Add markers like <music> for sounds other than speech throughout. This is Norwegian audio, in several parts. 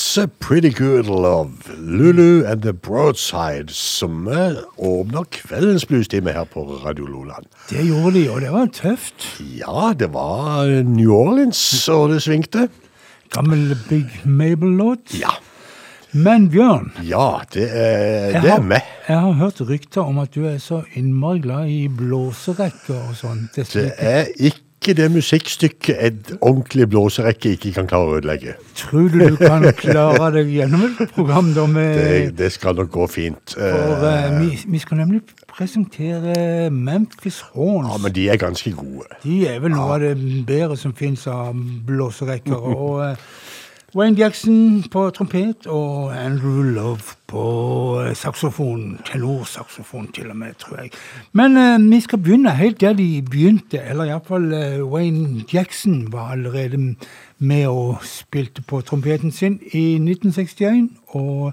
That's a pretty good love. Lulu and the Broadside, som eh, åpner kveldens bluestime her på Radio Loland. Det gjorde de, og det var tøft. Ja, det var New Orleans, og det svingte. Gammel Big Mabel-låt. Ja. Men Bjørn, Ja, det er, det er meg. jeg har hørt rykter om at du er så innmari glad i blåserekker og sånn. Det Det er ikke det musikkstykket et ordentlig blåserekke ikke kan klare å ødelegge. Tror du du kan klare deg gjennom et program da med Det, det skal nok gå fint. For Eh, vi, vi skal nemlig presentere Memphis Horns. ja, men de er ganske gode. De er vel noe av det bedre som fins av blåserekker. <laughs> og eh, Wayne Jackson på trompet og Andrew Love på eh, saksofon. Tenorsaksofon til og med, tror jeg. Men eh, vi skal begynne helt der de begynte. Eller iallfall eh, Wayne Jackson var allerede med og spilte på trompeten sin i 1961. og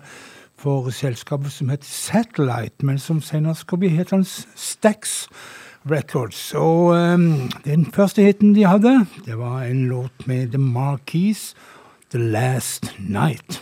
for selskapet som het Satellite, men som senere skal bli hetende Stax Records. Og eh, den første hiten de hadde, det var en låt med The Marquis, The Last Night.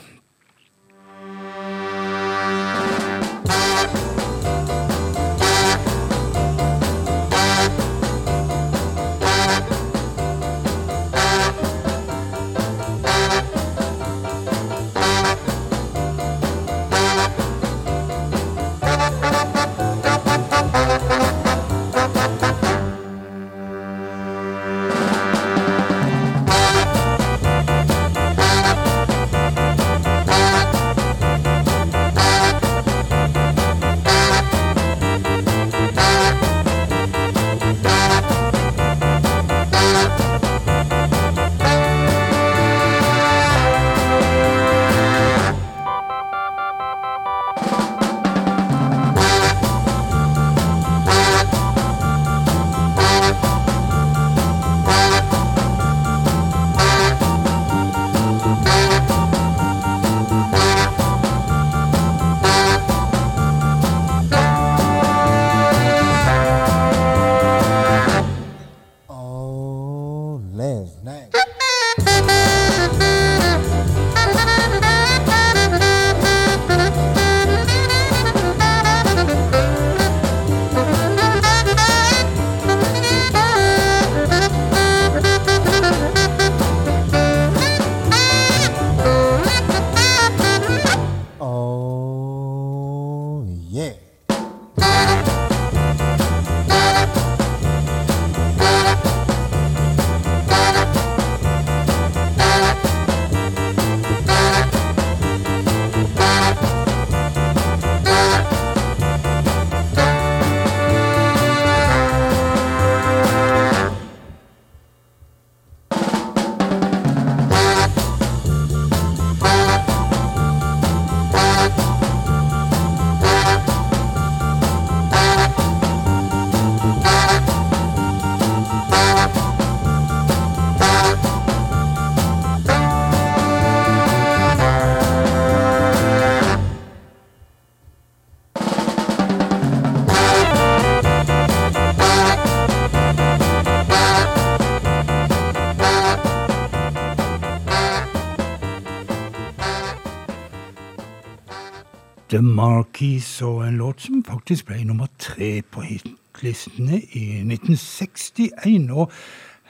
The Marquis og en låt som faktisk ble nummer tre på hitlistene i 1961. Og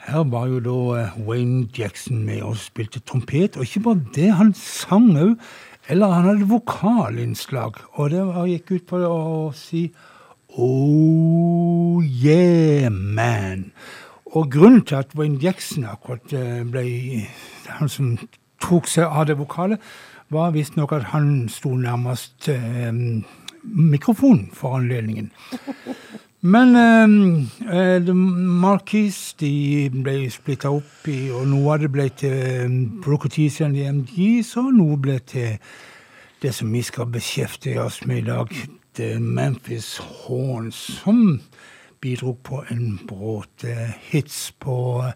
her var jo da eh, Wayne Jackson med og spilte trompet. Og ikke bare det, han sang òg. Eller han hadde vokalinnslag. Og det gikk ut på å si Oh yeah, man. Og grunnen til at Wayne Jackson akkurat eh, ble han som tok seg av det vokale, var visstnok at han sto nærmest eh, mikrofonen for anledningen. <laughs> Men eh, eh, Marquis de ble splitta opp i, og noe av det ble til eh, i and the MGs, og noe ble til det som vi skal beskjeftige oss med i dag, The Memphis Horns, som bidro på en bråte hits på eh,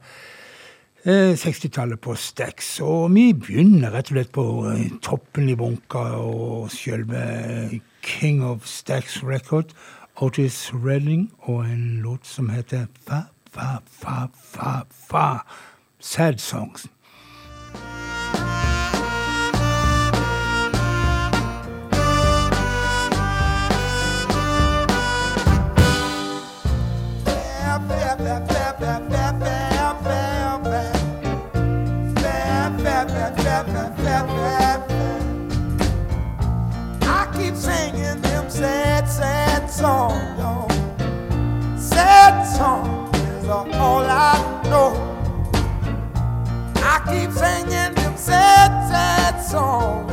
60-tallet på Stax. Og vi begynner rett og slett på eh, toppen i bunka og selve King of Stax Record, Otis Redding, og en låt som heter Fa, fa, fa, fa, fa. Sad Songs. all I know. I keep singing them sad, sad songs,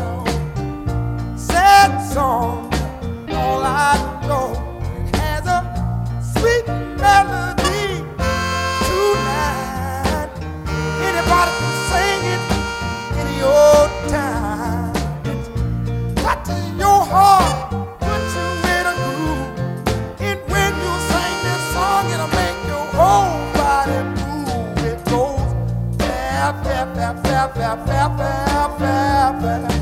sad songs, all I know. It has a sweet melody. clap, clap, clap, clap, clap.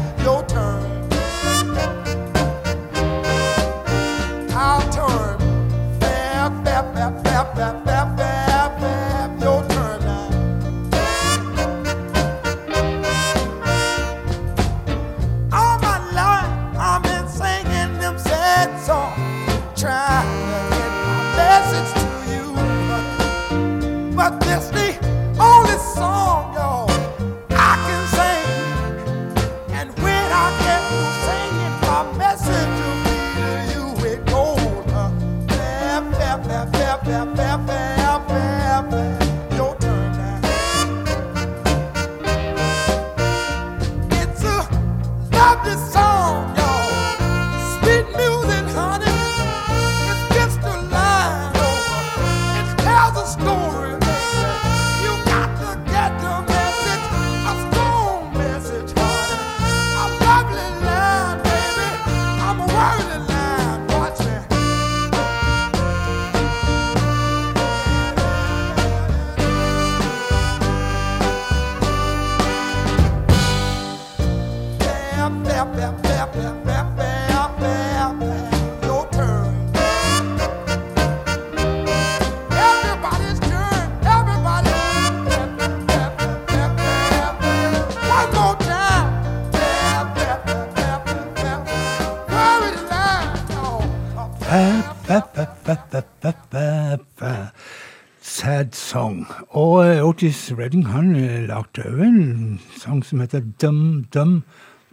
Otis Redding han eh, lagde òg en sang som heter Dum Dum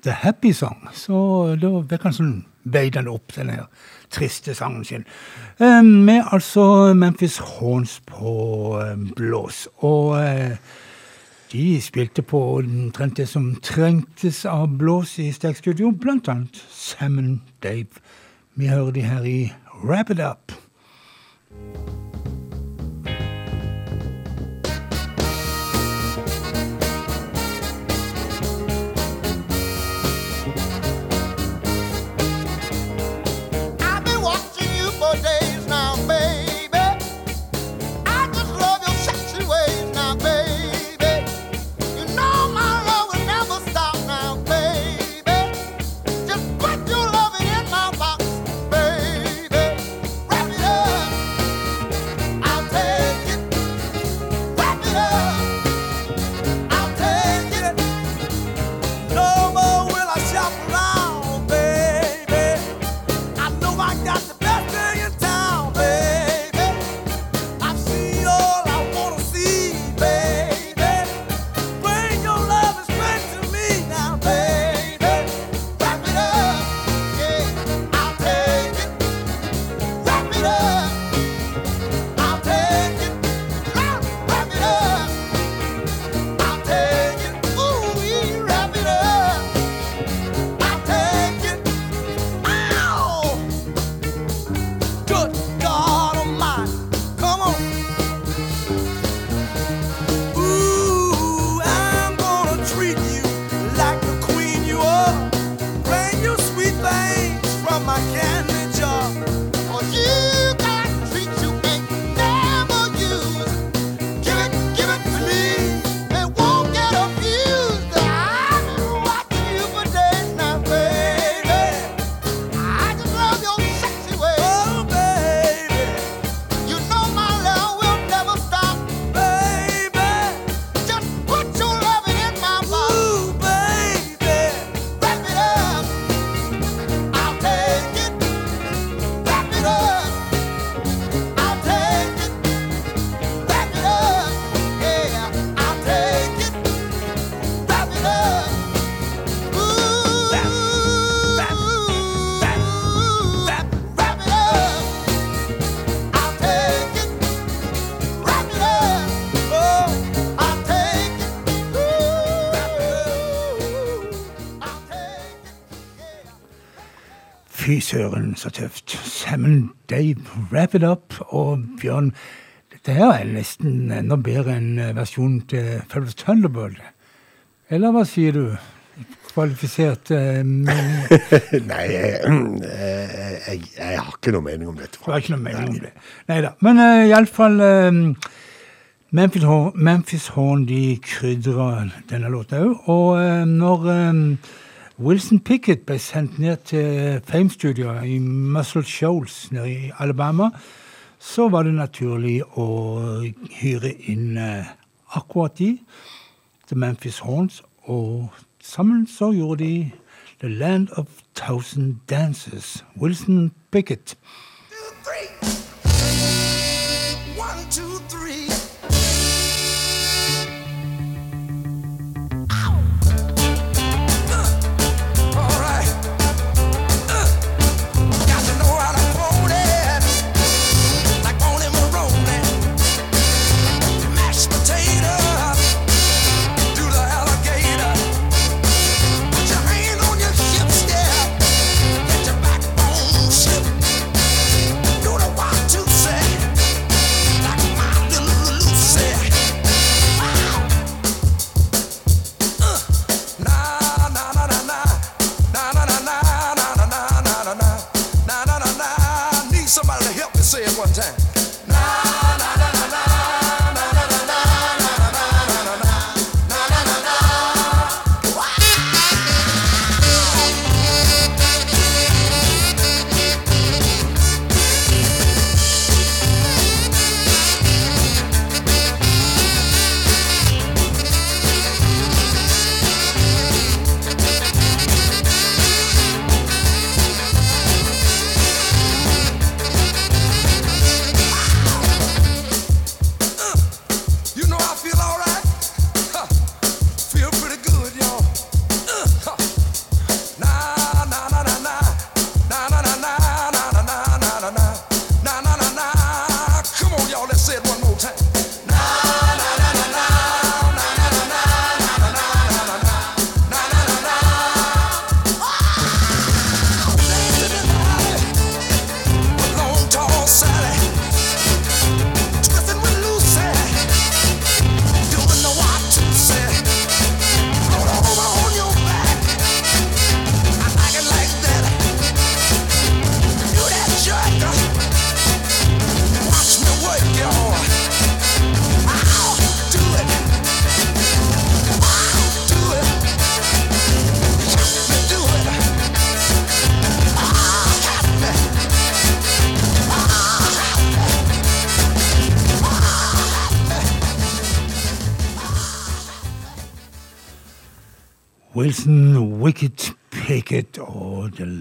The Happy Song. Så da vekk han sånn veide han opp denne triste sangen sin. Eh, med altså Memphis Horns på eh, blås. Og de spilte på omtrent det som trengtes av blås i Stek Studio, blant annet Salmon Dave. Vi hører de her i Wrap It Up. Fy søren, så tøft. Sammen Dave, wrap it up. Og Bjørn, dette her er nesten enda bedre enn versjonen til Fellows Thunderbird. Eller hva sier du? Kvalifisert uh, <laughs> Nei, jeg, jeg, jeg, har ikke noe mening om dette. Du har ikke noe mening om det. Nei da. Men uh, iallfall uh, Memphis, Memphis Horn de krydrer denne låta òg. Og uh, når um, Wilson Pickett ble sendt ned til Fame-studioet i Muscle Shoals nede i Alabama, så var det naturlig å hyre inn uh, akkurat de, The Memphis Horns, og Sammen så gjorde de The Land of Thousand Dances. Wilson Pickett. One,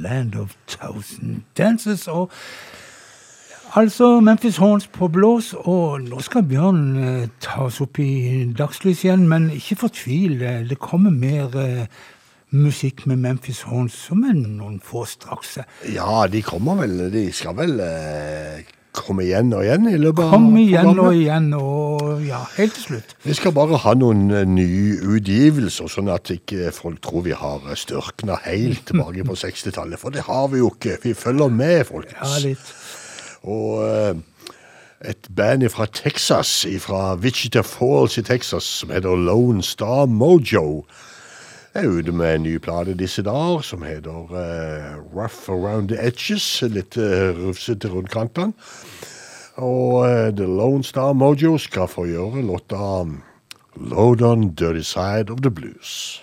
Land of Thousand Dances. og Altså Memphis Horns på blås, og nå skal Bjørn eh, tas opp i dagslys igjen, men ikke fortvil. Det kommer mer eh, musikk med Memphis Horns som er noen få straks. Ja, de kommer vel. De skal vel eh, komme igjen og igjen i løpet av Komme igjen og igjen, og ja, helt til slutt. Vi skal bare ha noen uh, nye utgivelser, sånn at ikke folk tror vi har eh, størkna helt tilbake på <laughs> 60-tallet. For det har vi jo ikke. Vi følger med, folkens. Ja, litt. Og uh, et band fra Texas, fra Wichita Falls i Texas, som heter Lone Star Mojo er ute med en ny plate disse dager som heter uh, Rough Around the Edges. Litt uh, rufsete rundt kantene. Og uh, The Lone Star Mojo skal få gjøre låta Load On Dirty Side of the Blues.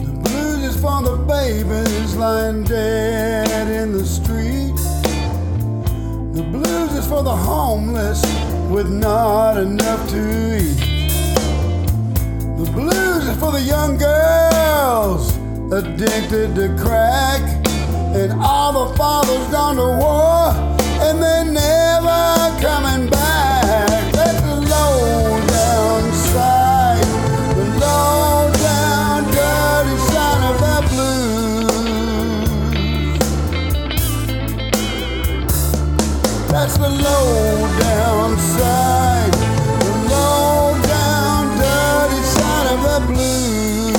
The blues is for the babies lying dead in the street. The blues is for the homeless with not enough to eat. The blues is for the young girls addicted to crack. And all the fathers gone to war and they're never coming back. That's the low down side, the low down dirty side of the blues.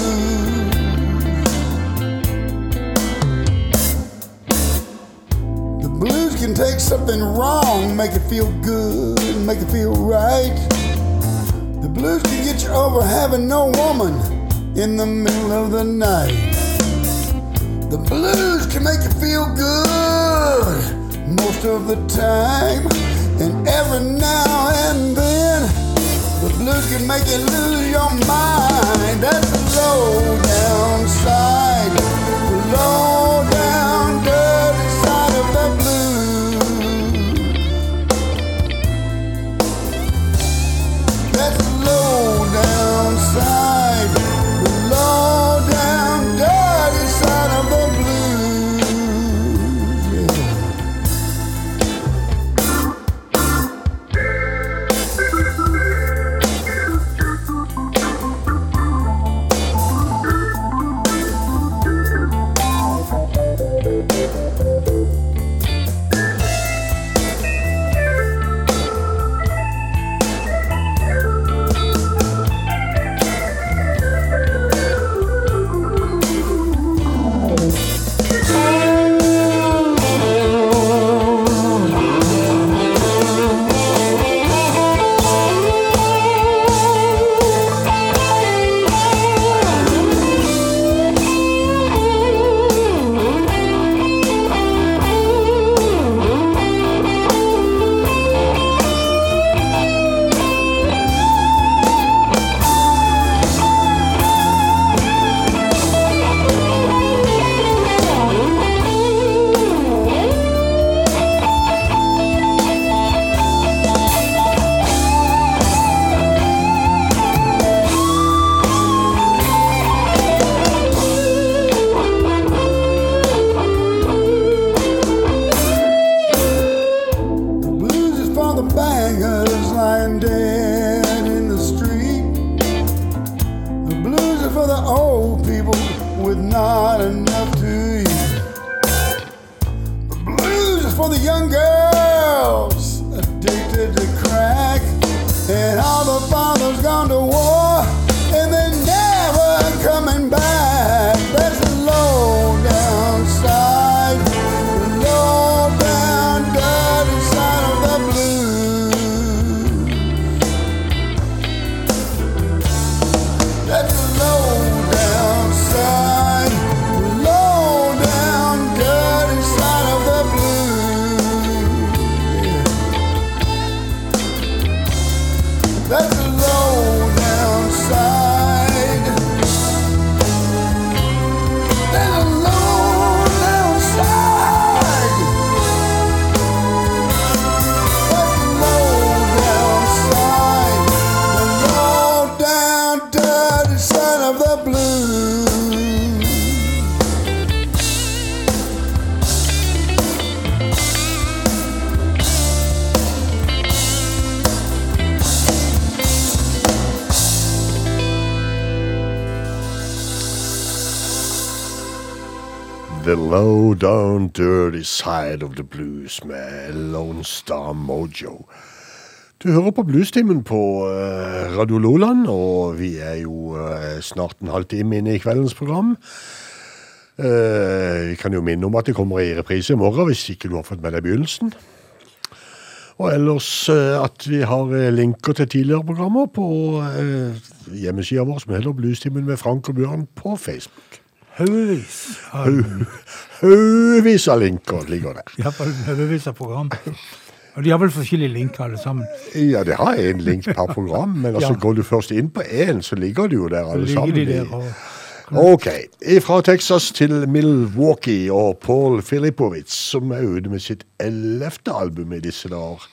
The blues can take something wrong, make it feel good, make it feel right. The blues can get you over having no woman in the middle of the night. The blues can make you feel good most of the time, and every now and then, the blues can make you lose your mind. That's the low down side, the low Dirty Side of the Blues med Lone Star Mojo. Du hører på Bluestimen på eh, Radio Loland, og vi er jo eh, snart en halvtime inne i kveldens program. Eh, vi kan jo minne om at det kommer i reprise i morgen, hvis ikke du har fått med deg begynnelsen. Og ellers at vi har linker til tidligere programmer på hjemmesida vår, som heter Bluestimen med Frank og Bjørn på Facebook. Haugevis. Haugevis av linker ligger der. Iallfall haugevis av program. Og de har vel forskjellige linker, alle sammen. Ja, det har én link per program, men altså Ja. går du først inn på én, så ligger de jo der alle Ligger sammen. de der og Ok. Fra Texas til Milwaukee og Paul Filipowitz, som er ute med sitt ellevte album i disse dager.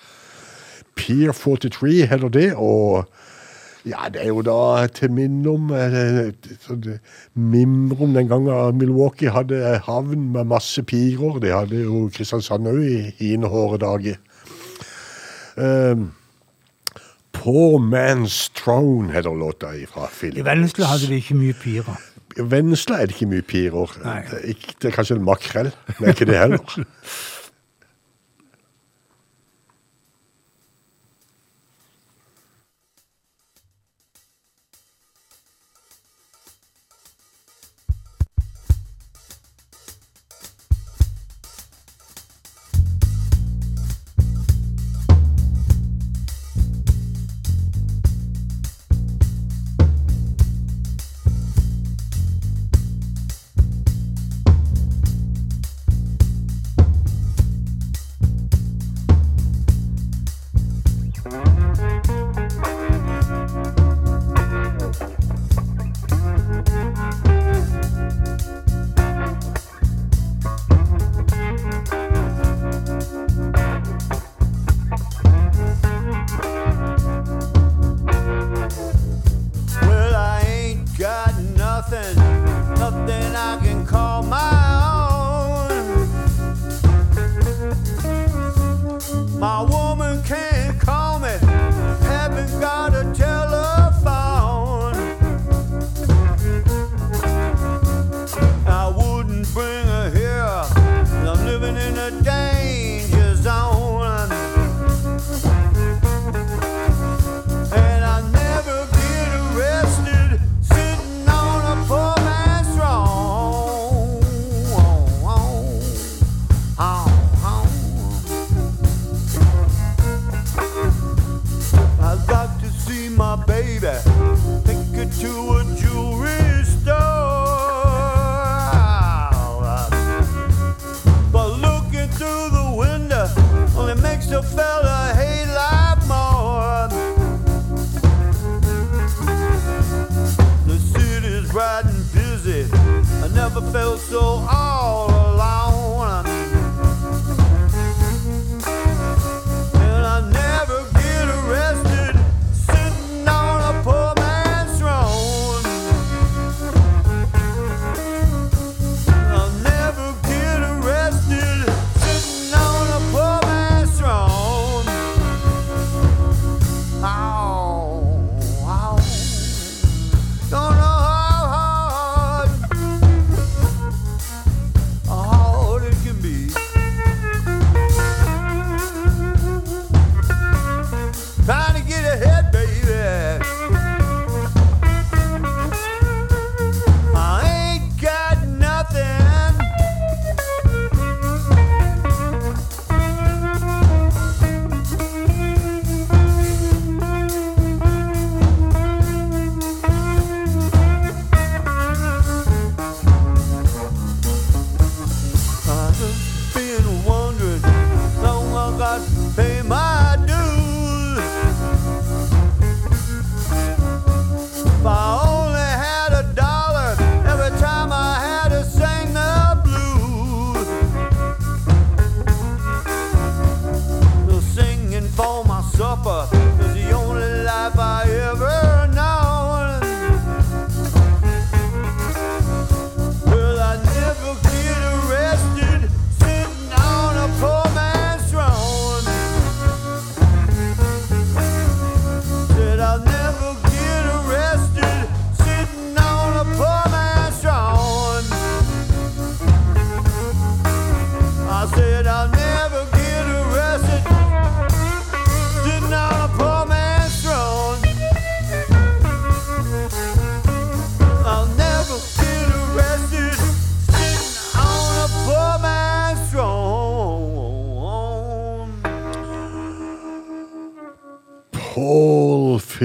Pier 43 heter det, og ja, det er jo da til minne om eh, om den gangen Milwaukee hadde havn med masse piger. Det hadde jo Kristiansand òg i hine hårde dager. Um, Poor Man's Throne heter låta fra Philip. I Vennesla hadde vi ikke mye pirer. I Vennesla er det ikke mye pirer. Det er, ikke, det er kanskje en makrell, men ikke det heller. <laughs>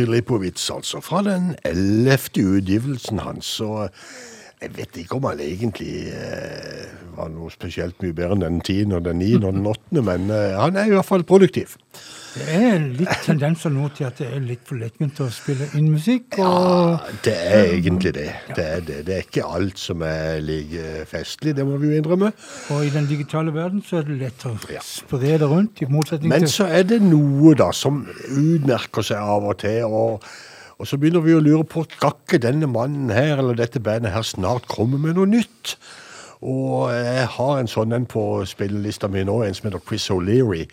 Filipowitz, altså. Fra den ellevte utgivelsen hans. Så jeg vet ikke om han egentlig eh, var noe spesielt mye bedre enn den tiende og den niende og den åttende, men eh, han er i hvert fall produktiv. Det er litt tendenser nå til at det er litt for lettvint å spille inn musikk. Ja, det er egentlig det. Det er, det. det er ikke alt som er like festlig, det må vi jo innrømme. Og i den digitale verden så er det lett å spre det rundt, i motsetning Men til så er det noe da som utmerker seg av og til. og og så begynner vi å lure på skal ikke denne mannen her eller dette bandet her snart komme med noe nytt. Og jeg har en sånn en på spillelista mi nå, en som heter Chris O'Leary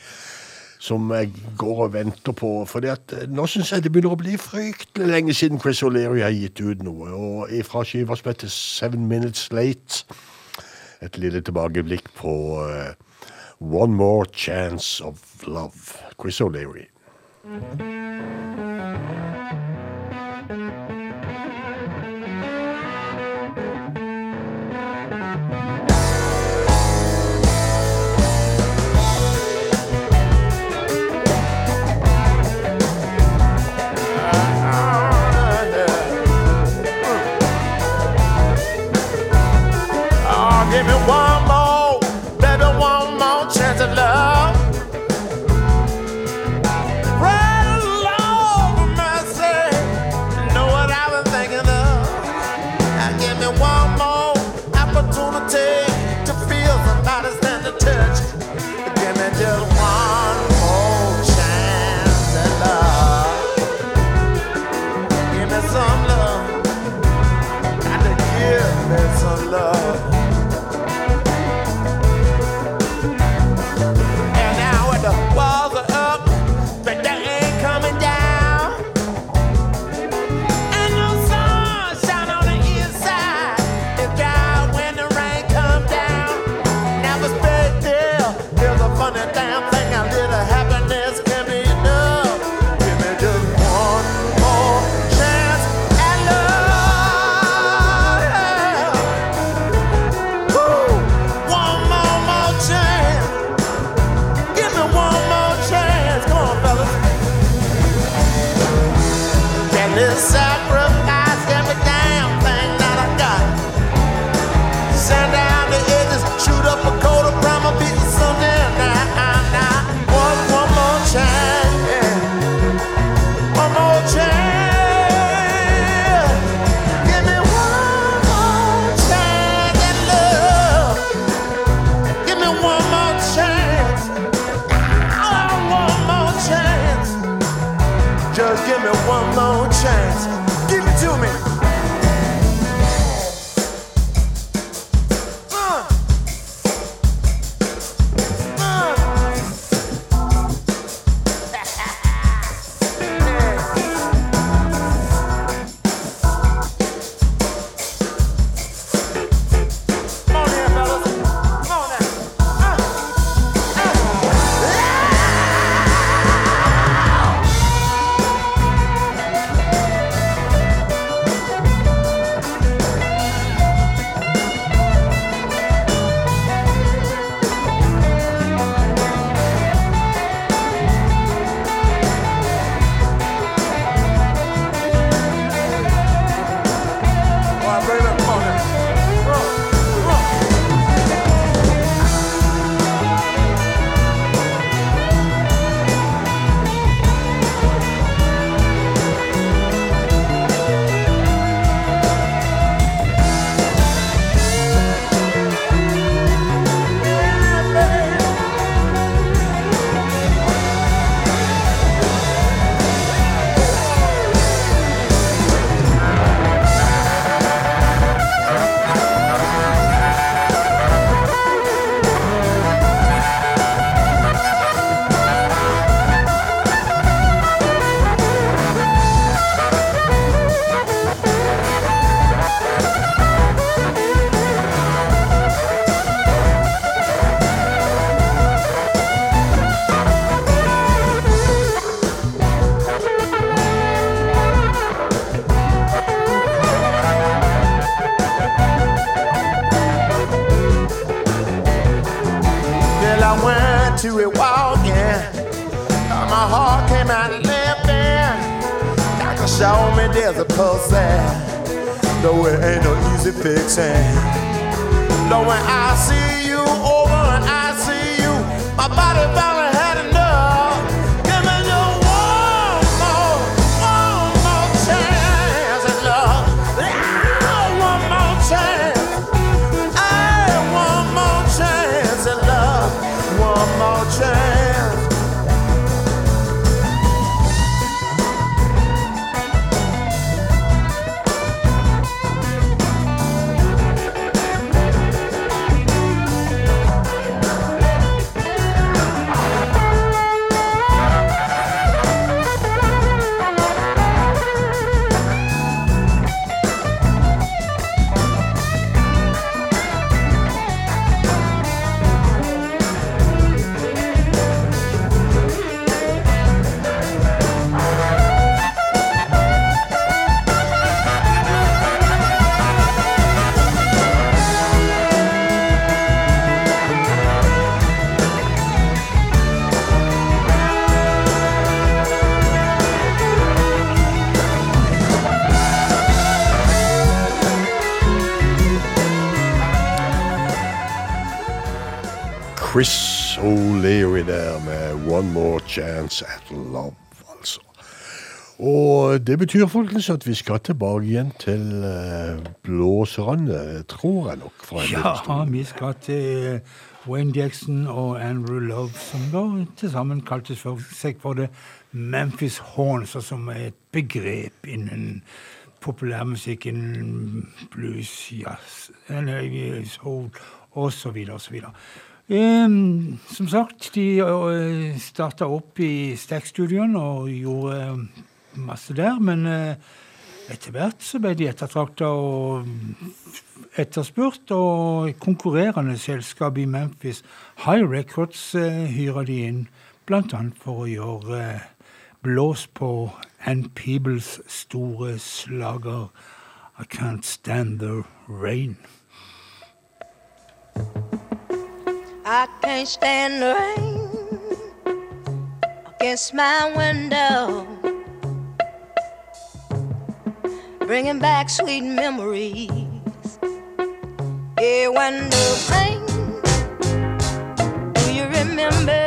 som jeg går og venter på. For nå syns jeg det begynner å bli fryktelig lenge siden Chris O'Leary har gitt ut noe. Og fra skiva som heter Seven Minutes Late, et lille tilbakeblikk på uh, One More Chance of Love. Chris O'Leary. on. Chris Chance at Love', altså. Og det betyr folkens at vi skal tilbake igjen til uh, blåserne, tror jeg nok. ja, vi skal til Wayne Jackson og Andrew Love, som da til sammen kaltes seg for det Memphis Horns, som er et begrep innen populærmusikken, blues, jazz, soul osv. osv. Um, som sagt, de uh, starta opp i Stack-studioen og gjorde uh, masse der. Men uh, etter hvert så ble de ettertrakta og etterspurt. Og konkurrerende selskap i Memphis, High Records, uh, hyra de inn bl.a. for å gjøre blås på Ann Peebles store slager I Can't Stand The Rain. I can't stand the rain. Against my window, bringing back sweet memories. Yeah, when the rain, do you remember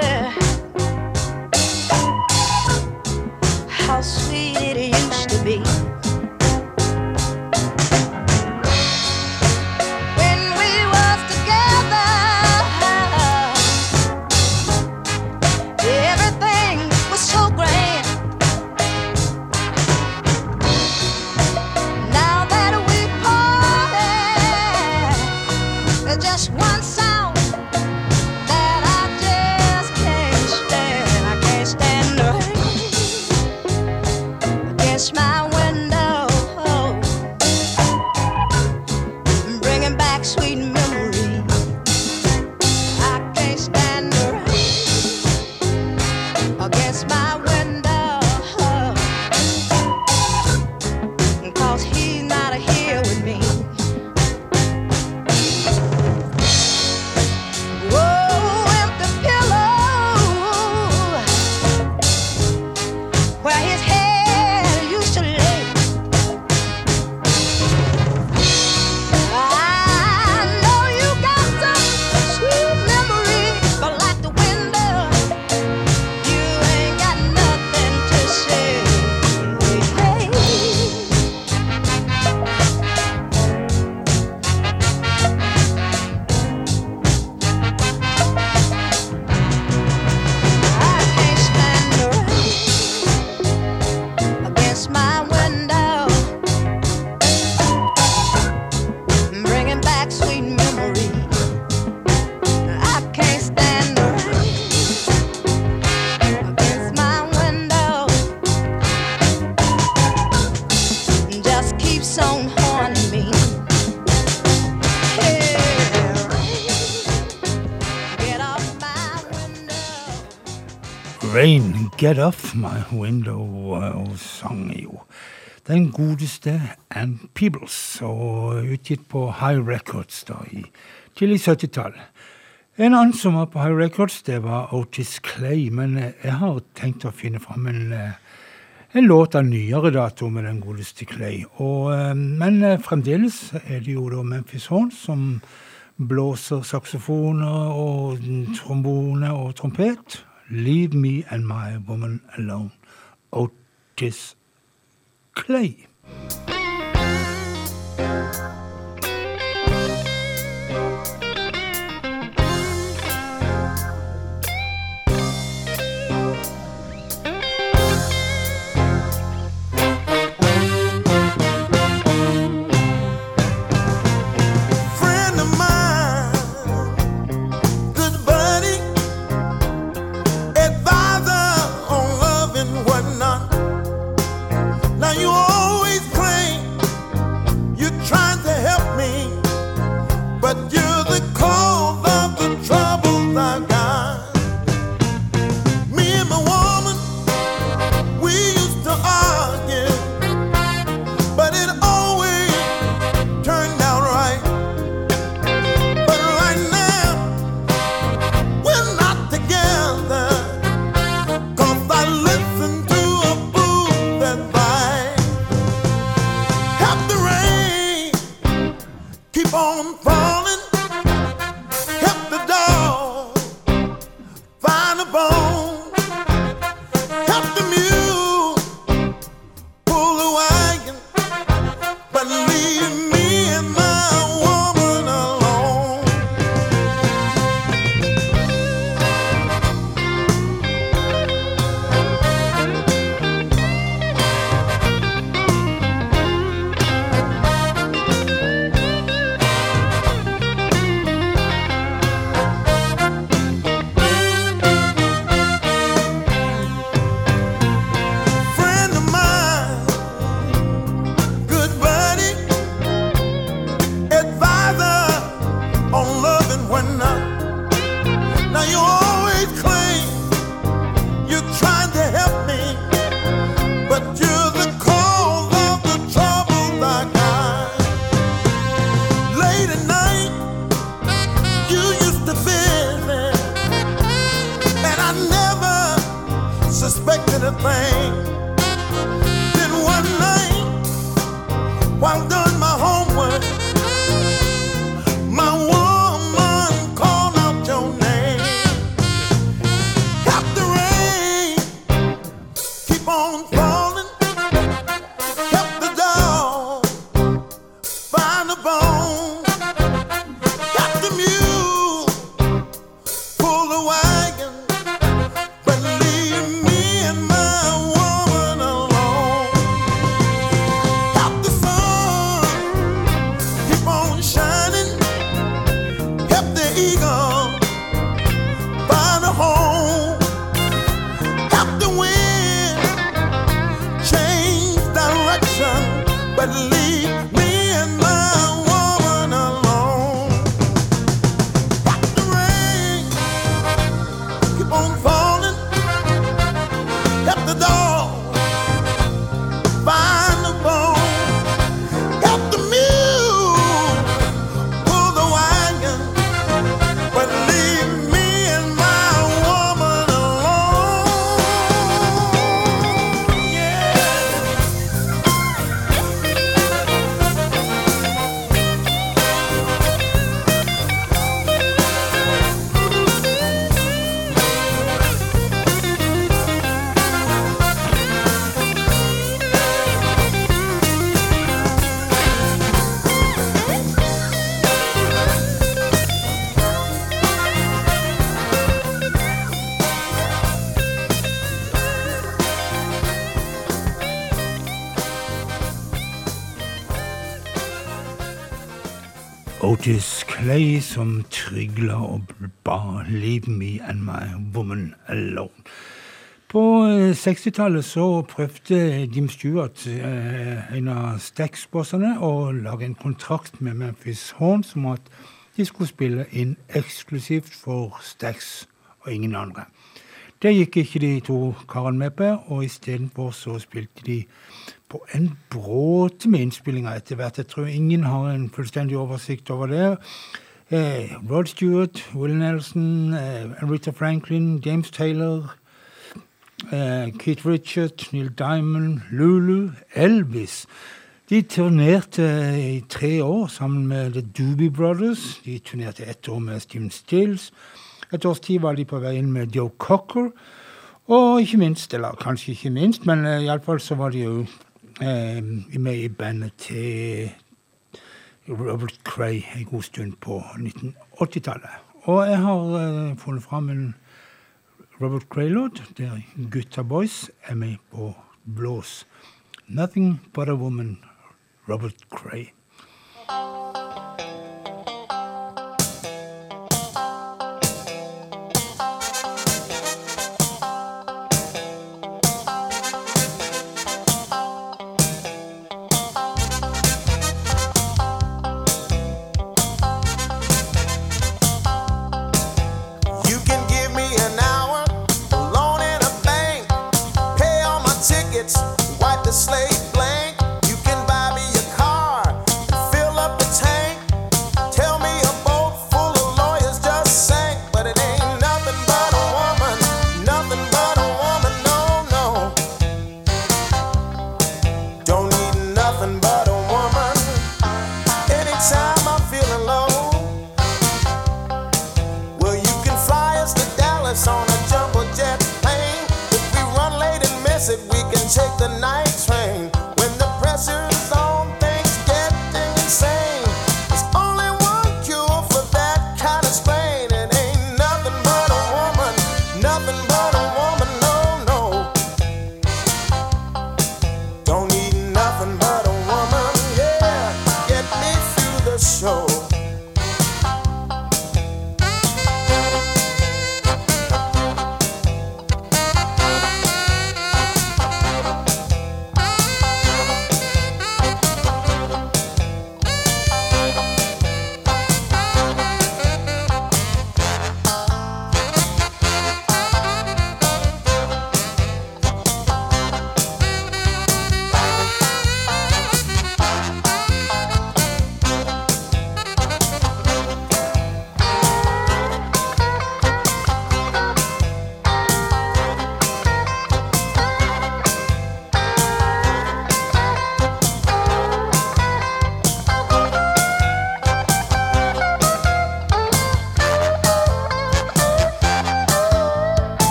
Rain, Get Off My Window, og sang jo den godeste Ann Peebles, og utgitt på High Records da i tidlig 70-tall. En annen som var på High Records, det var Otis Clay, men jeg har tenkt å finne fram en, en låt av nyere dato med den godeste Clay. Og, men fremdeles er det jo da Memphis Horns som blåser saksofoner og trombone og trompet. Leave me and my woman alone. Otis Clay. falling at the dawn. Otis som trygla og ba 'Leave me and my woman alone'. På eh, 60-tallet så prøvde Jim Stewart, eh, en av Stax-bossene, å lage en kontrakt med Memphis Horns om at de skulle spille inn eksklusivt for Stax og ingen andre. Det gikk ikke de to karene med på, og istedenfor så spilte de på en bråte med innspillinger etter hvert. Jeg tror ingen har en fullstendig oversikt over det. Eh, Rod Stewart, Will Nelson, eh, Rita Franklin, James Taylor, eh, Keith Richard, Neil Diamond, Lulu, Elvis. De turnerte i tre år sammen med The Doobie Brothers. De turnerte ett år med Steven Stills. Et års tid var de på vei inn med Joe Cocker. Og ikke minst, eller kanskje ikke minst, men iallfall så var de jo eh, med i bandet til Robert Cray en god stund på 1980-tallet. Og jeg har uh, funnet fram en Robert Cray-låt der Gutta Boys er med på blås. 'Nothing But A Woman', Robert Cray.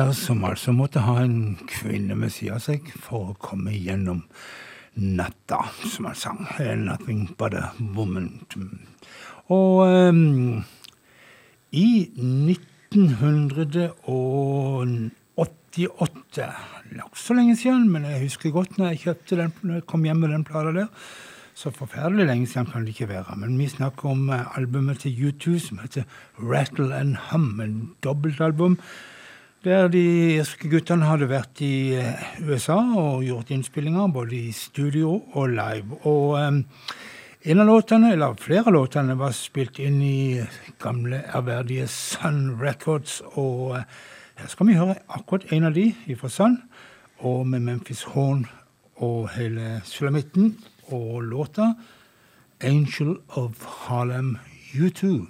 Robert som altså måtte ha en kvinne med sida av seg for å komme gjennom natta, som han sang. 'Nothing But A Woman'. Og um, i 1988 Nok så lenge siden, men jeg husker godt når jeg kjøpte den, når jeg kom hjem med den plata der. Så forferdelig lenge siden kan det ikke være. Men vi snakker om eh, albumet til U2 som heter Rattle and Hum, en dobbeltalbum. Der de irske guttene hadde vært i eh, USA og gjort innspillinger både i studio og live. Og eh, en av låtene, eller flere av låtene var spilt inn i gamle, ærverdige Sun Records. Og eh, her skal vi høre akkurat en av de fra Sun, og med Memphis Horn og hele sulamitten. Og låta 'Angel of Harlem U2'.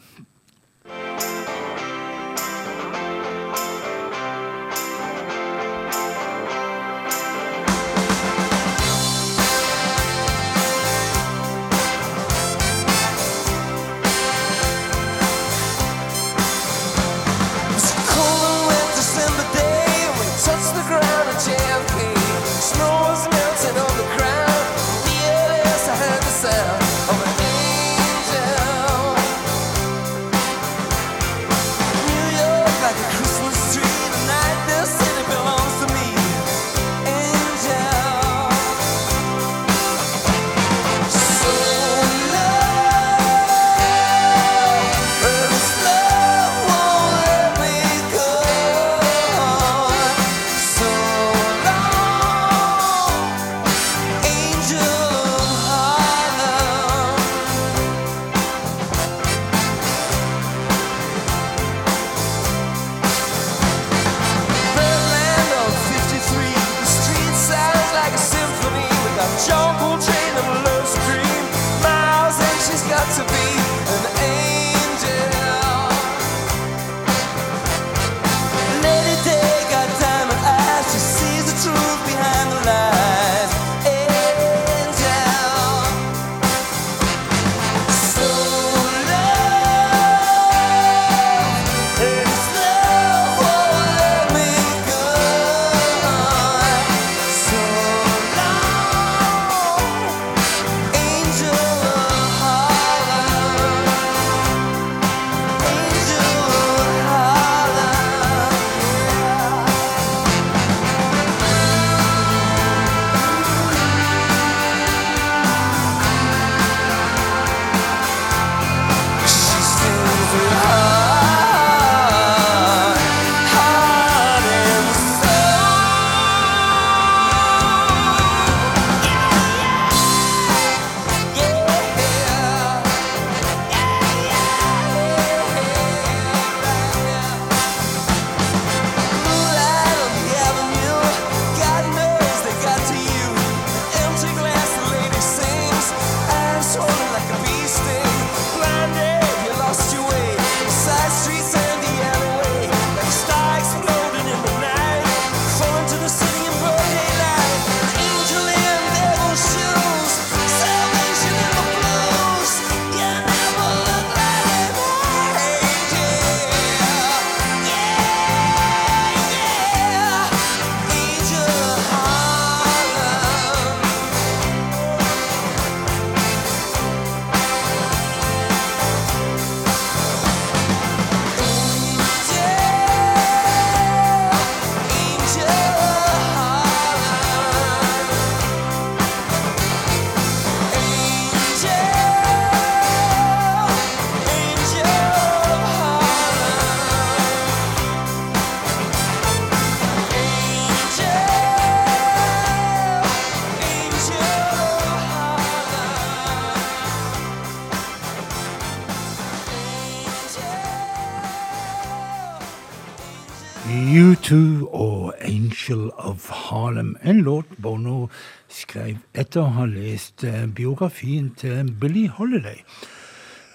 Eh, biografien til Billy Holiday.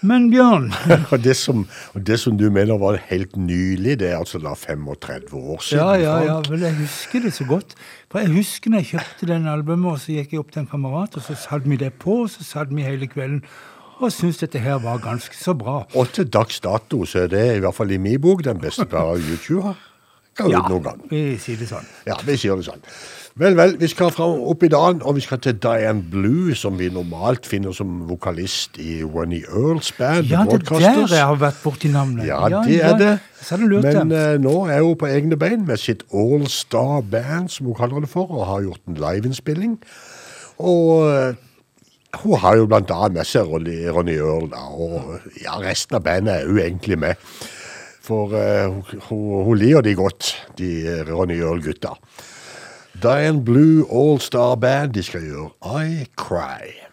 Men Bjørn, <laughs> Og det, som, og det som du mener var helt nylig, det er altså da 35 år siden. ja, ja, ja, vel, jeg husker det så godt. For jeg husker når jeg kjøpte den albumet, og så gikk jeg opp til en kamerat, og så satte vi det på, og så satt vi hele kvelden og syntes dette her var ganske så bra. Og til dags dato så er det i hvert fall i min bok den beste plata U2 har ut Ja, noen gang. vi sier det sånn. Ja, vi sier det sånn. Vel, vel, vi skal fram opp i dagen, og vi skal til Diane Blue, som vi normalt finner som vokalist i Ronny Earls band. Ja, det er der jeg har vært borti navnet. Ja, det er det. Men eh, nå er hun på egne bein med sitt All Star Band, som hun kaller det for, og har gjort en liveinnspilling. Og eh, hun har jo blant annet med seg Ronny, Earl, og ja, resten av bandet er jo egentlig med. For uh, hun, hun, liker de godt, de eh, Ronny Earl-gutta. Dian Blue All Star Band, de skal gjøre I Cry.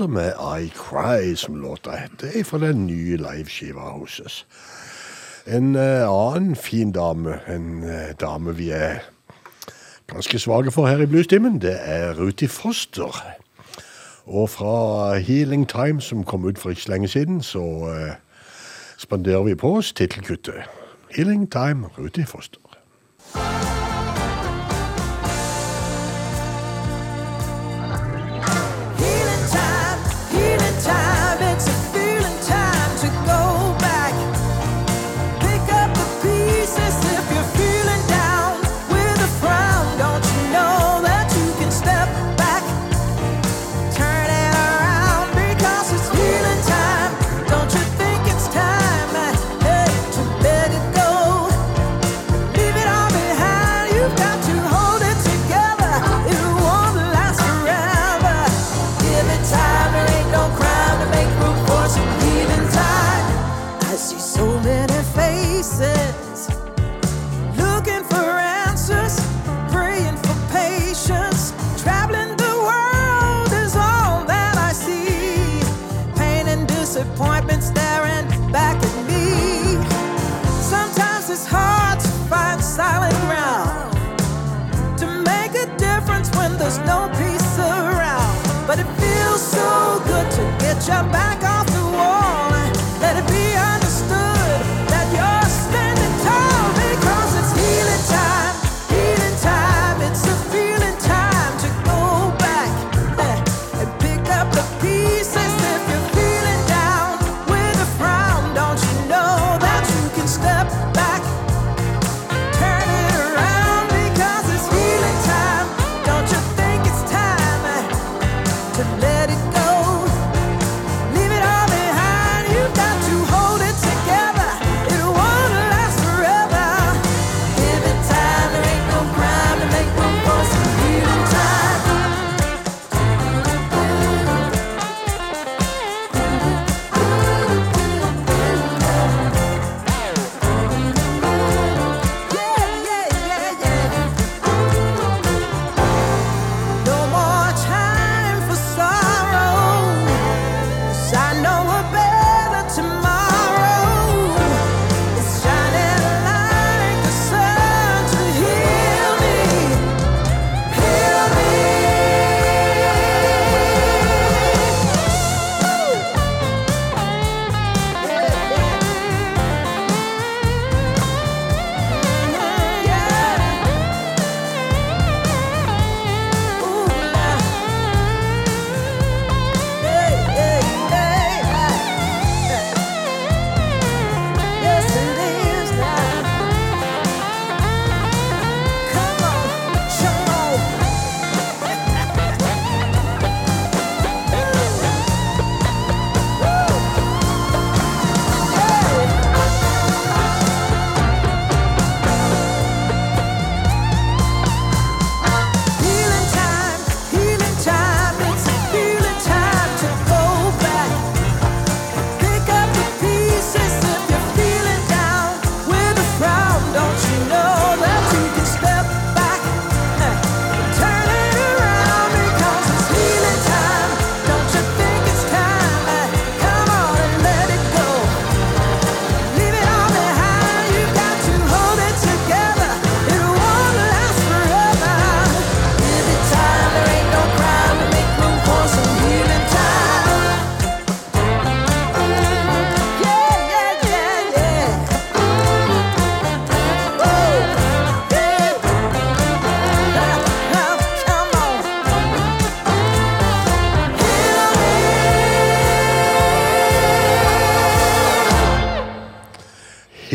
som er I Cry, som låta heter, er fra den nye liveskiva hos oss. En eh, annen fin dame, en eh, dame vi er ganske svake for her i Bluestimen, det er Ruti Foster. Og fra Healing Time, som kom ut for ikke så lenge siden, så eh, spanderer vi på oss tittelkuttet. Healing Time, Ruti Foster.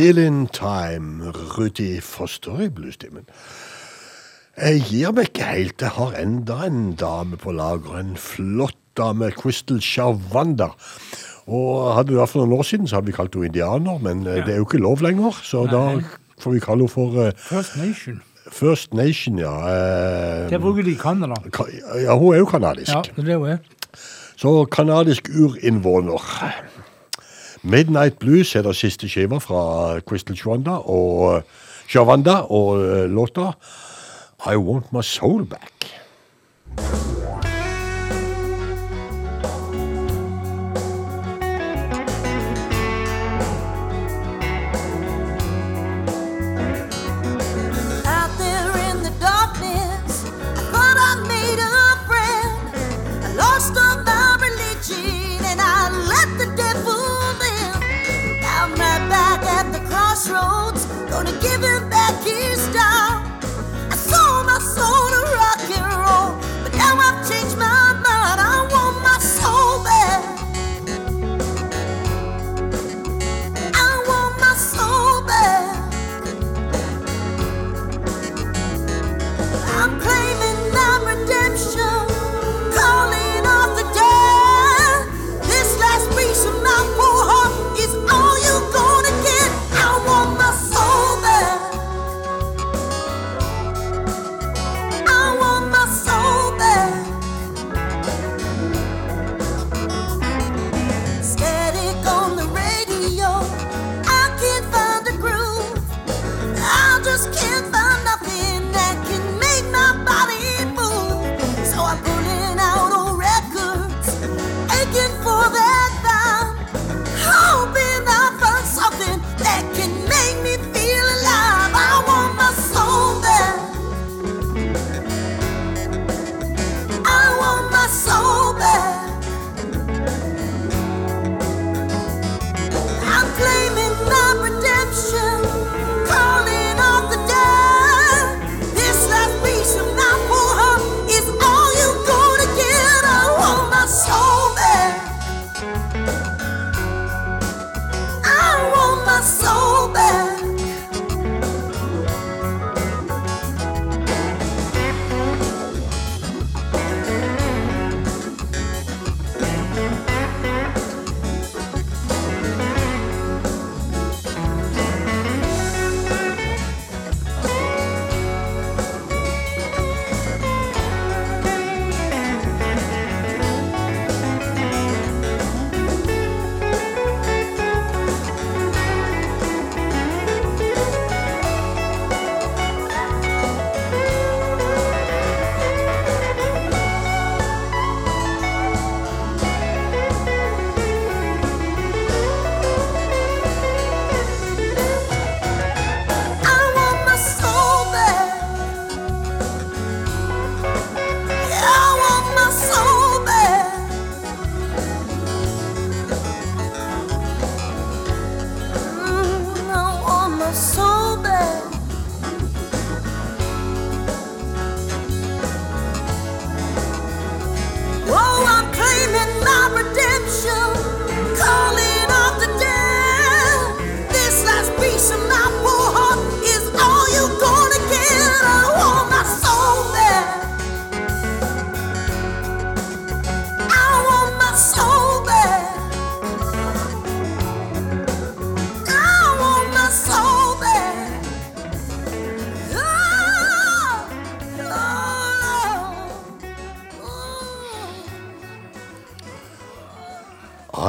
Healing Time, Rudi Foster i bluestimen. Jeg gir meg ikke helt. Jeg har enda en dame på lager. En flott dame, Crystal Shavanda. Og hadde det vært for noen år siden, så hadde vi kalt henne indianer, men ja. det er jo ikke lov lenger. Så da får vi kalle henne for uh, First Nation. First Nation, ja. Uh, Det bruker de i Canada. ka- ja, hun er jo kanadisk. Ja, det er hun. Så kanadisk urinnvåner. Midnight Blues er det siste skiva fra Crystal Shwanda og Shavanda og eh, låta I Want My Soul Back.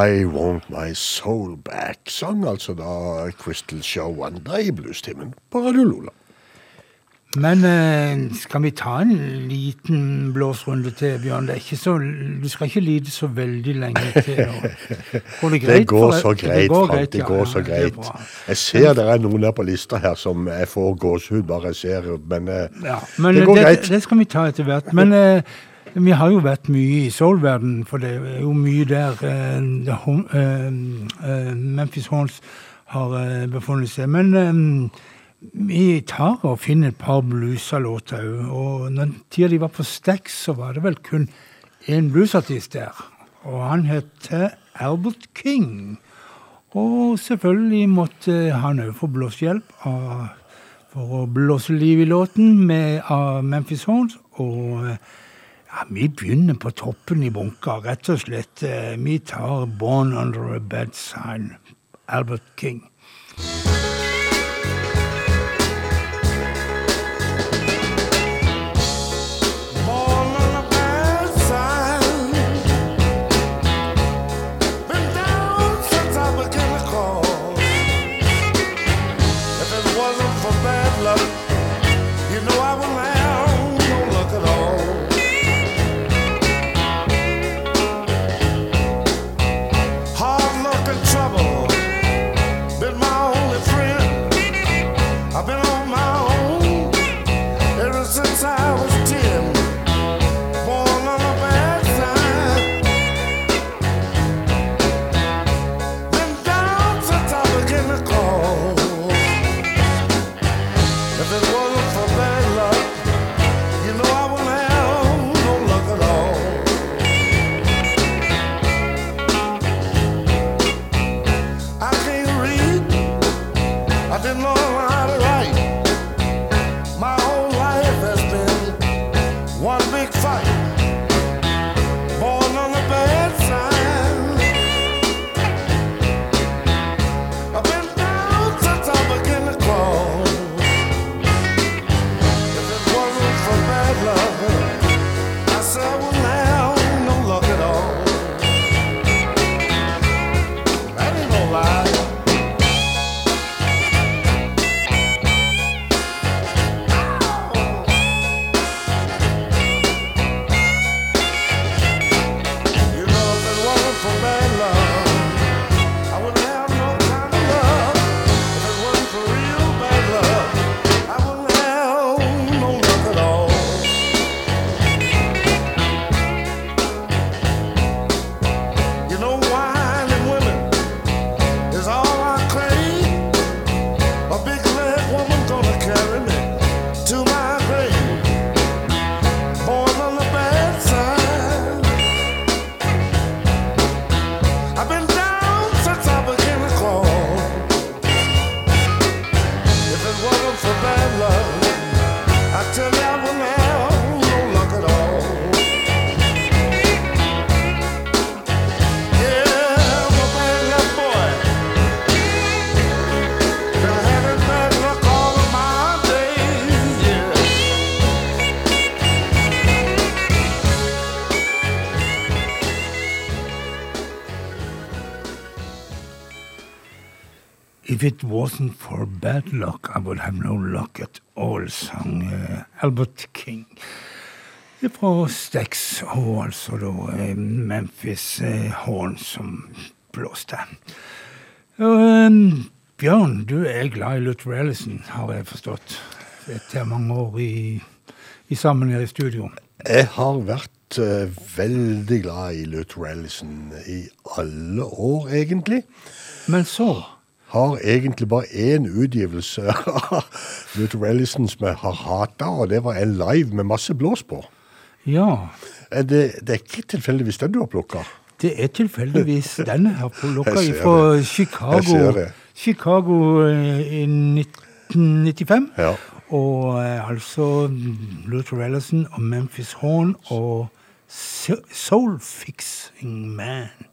I Want My Soul Back. Sang altså da Crystal Show and Day bluestimen på Radio Lola. Men eh, skal vi ta en liten blåsrunde til, Bjørn? Det så, du skal ikke lide så veldig lenge til. Går det <laughs> greit? Det går for- så greit, går Frank. Det går så det greit. Jeg ser det er noen der på lista her som jeg får gåsehud bare jeg ser, men eh, Ja, men det det, går det, greit. skal vi ta etter hvert. Men eh, vi har jo vært mye i soul-verdenen, for det er jo mye der uh, uh, Memphis Horns har uh, befunnet seg. Men vi tar og finner et par bluesalåter òg. Og den tida de var på Stax, så var det vel kun én bluesartist der. Og han het Albert King. Og selvfølgelig måtte han òg få blåsehjelp for å blåse liv i låten med, av Memphis Horns. Og ja, vi begynner på toppen i bunka, rett og slett. Eh, Vi tar 'Born Under a Bad Sign', Albert King. If it wasn't for bad luck, I would have no luck at all, sang uh, Albert King. Fra Stex og altså da uh, Memphis uh, Horn som blåste. Eh, Bjørn, du er glad i Luther Ellison, har jeg forstått. Etter mange år i, i sammen her i studio. Jeg har vært veldig glad i Luther Ellison i alle år, egentlig. Men så Har egentlig bare én utgivelse <laughs> av Luther Ellison som jeg har hata, og det var en live med masse blås på. Ja. Er det, det er ikke tilfeldigvis den du har plukka? Det er tilfeldigvis den jeg har <laughs> plukka fra. Chicago. Chicago eh, i 1995. Ja. Og eh, altså Luther Ellison og Memphis Horn og Soul Fixing Man.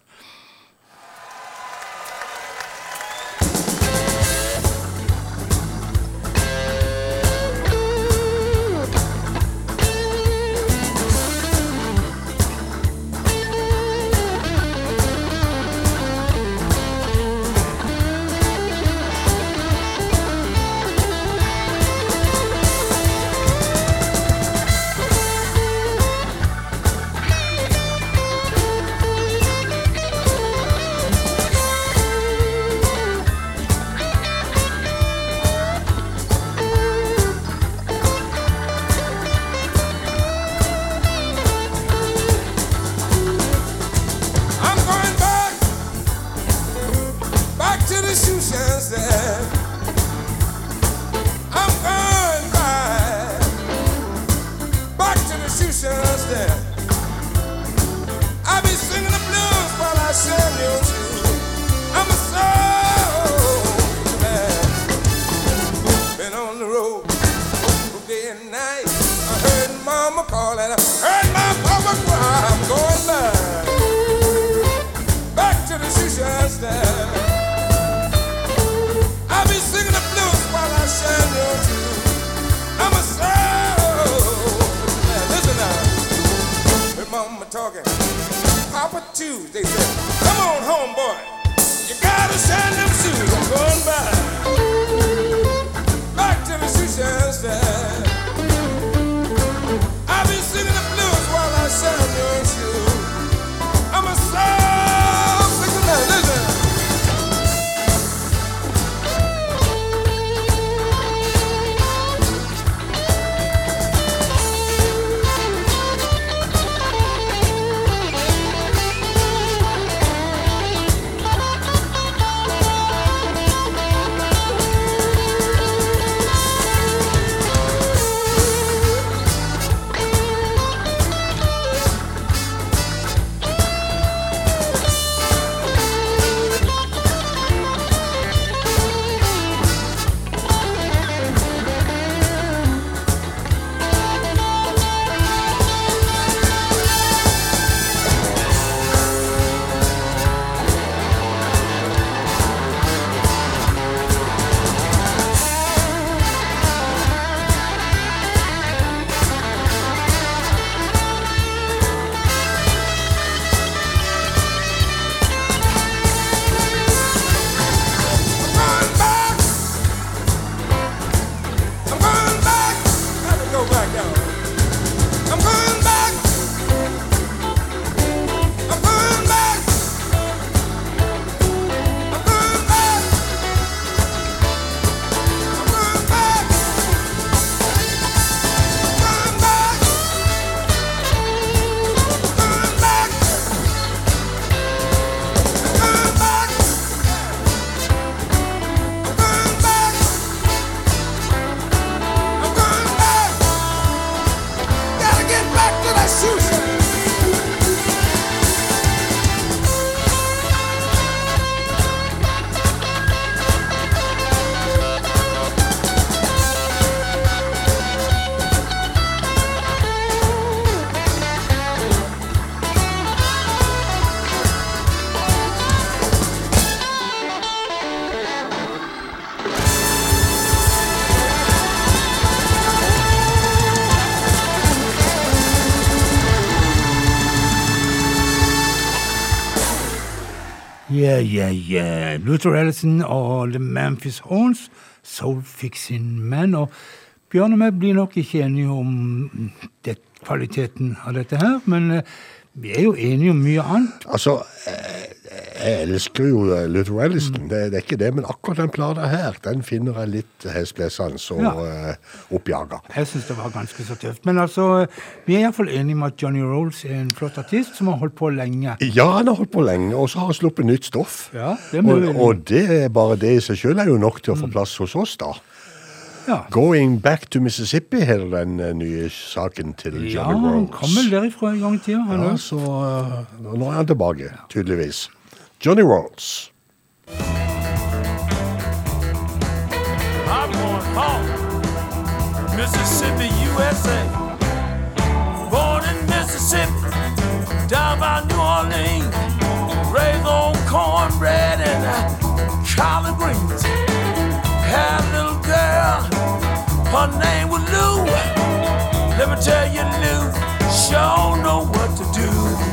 Yeah, yeah. Luther Ellison og The Memphis Horns, Soul Fixing Men. Og Bjørn og jeg blir nok ikke enige om det, kvaliteten av dette her, men eh, vi er jo enige om mye annet. Altså, eh, jeg elsker jo eh, Luther Ellison, det, det er ikke det, men akkurat den plata her, den finner jeg litt hesblesende og Ja. uh, oppjaga. Jeg syns det var ganske så tøft. Men altså, vi er iallfall enige om at Johnny Rolls er en flott artist som har holdt på lenge. Ja, han har holdt på lenge, og så har han sluppet nytt stoff. Ja, det og, og det bare det i seg selv er jo nok til å få plass hos oss, da. Ja, Going Back to Mississippi heter den eh, nye saken til ja Johnny han Rolls. kom vel derifra en gang i tida. Ja, så eh, nå er han tilbake, tydeligvis. Johnny Rolls. I'm going home. Mississippi, USA. Born in Mississippi, down by New Orleans. Raised on cornbread and uh, collard greens. Had a little girl, her name was Lou. Let me tell you, Lou, sure know what to do.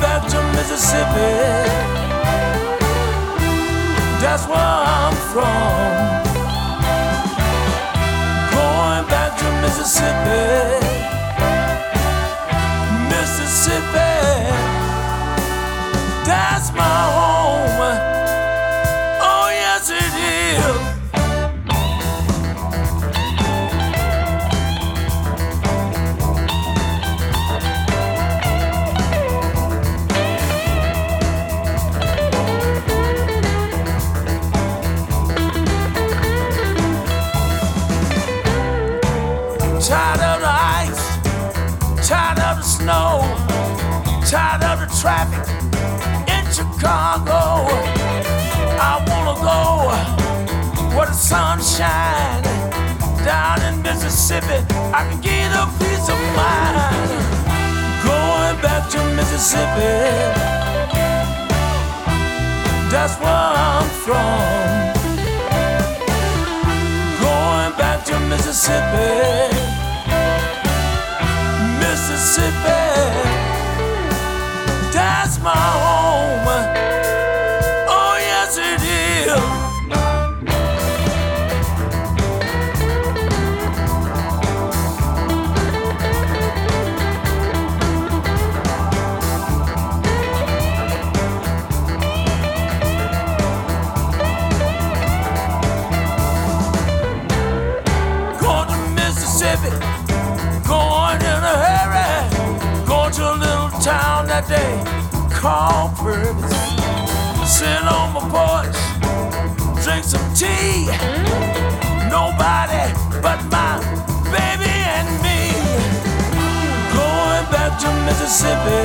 Back to Mississippi. That's where I'm from. Going back to. Mississippi. Tired of the traffic in Chicago. I wanna go where the sun shines down in Mississippi, I can get a peace of mind. Going back to Mississippi, that's where I'm from. Going back to Mississippi, Mississippi, that's my home. They call Purvis. Sit on my porch, drink some tea. Nobody but my baby and me. Going back to Mississippi,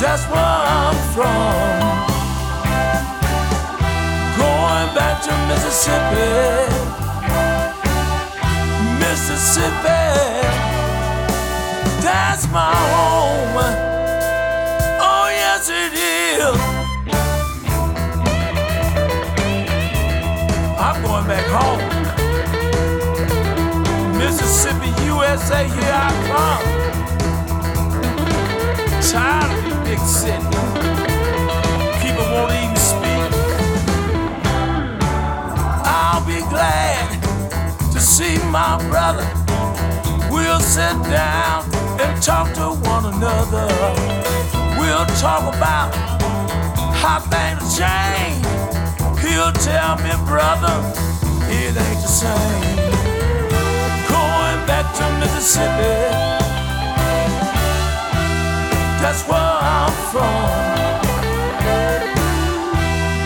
that's where I'm from going back to Mississippi. Mississippi, that's my home. Oh, yes, it is. I'm going back home. Mississippi, USA, here I come. Tired of the big city. People won't even speak. I'll be glad to see my brother. We'll sit down and talk to one another. We'll talk about how things change. He'll tell me, brother, it ain't the same. Going back to Mississippi, that's where I'm from.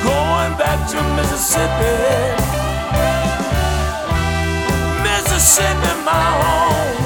Going back to Mississippi. Mississippi, my home.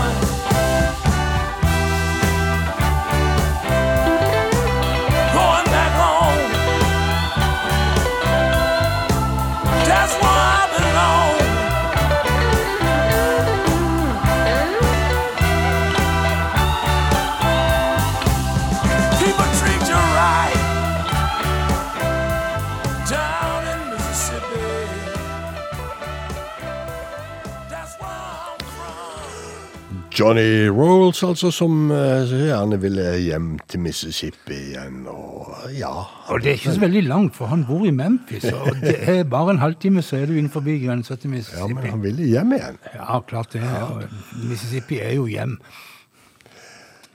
Johnny Rolls, altså, som eh, gjerne ville hjem til Mississippi igjen. Og ja Og det er ikke så veldig langt, for han bor i Memphis. Og det er bare en halvtime, så er du innenfor grensa til Mississippi. Ja, men han ville hjem igjen. Ja, klart det. Og Mississippi er jo hjem.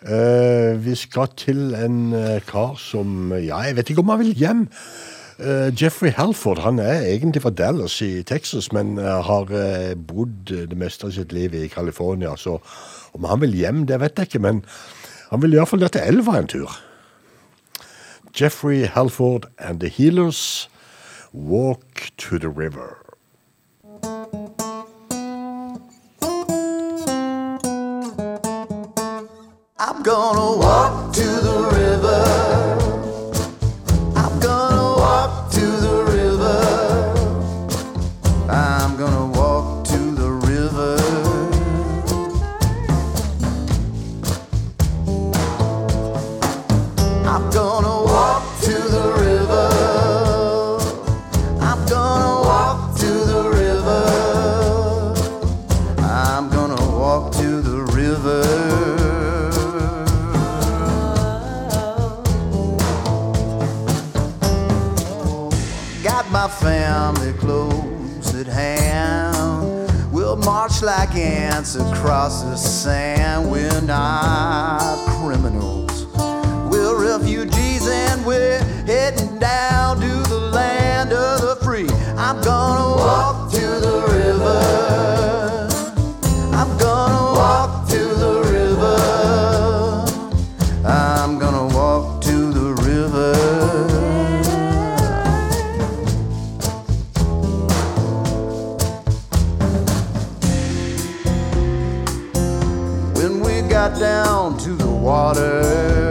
Uh, vi skal til en eh, kar som Ja, jeg vet ikke om han vil hjem. Eh, Jeffrey Halford han er egentlig fra Dallas i Texas, men uh, har uh, bodd det meste av sitt liv i California. Så om han vil hjem, det vet jeg ikke, men han vil iallfall ned til elva en tur. Jeffrey Halford and the Healers walk to the river. I'm gonna walk to the river. March like ants across the sand. We're not criminals. We're refugees and we're got down to the water.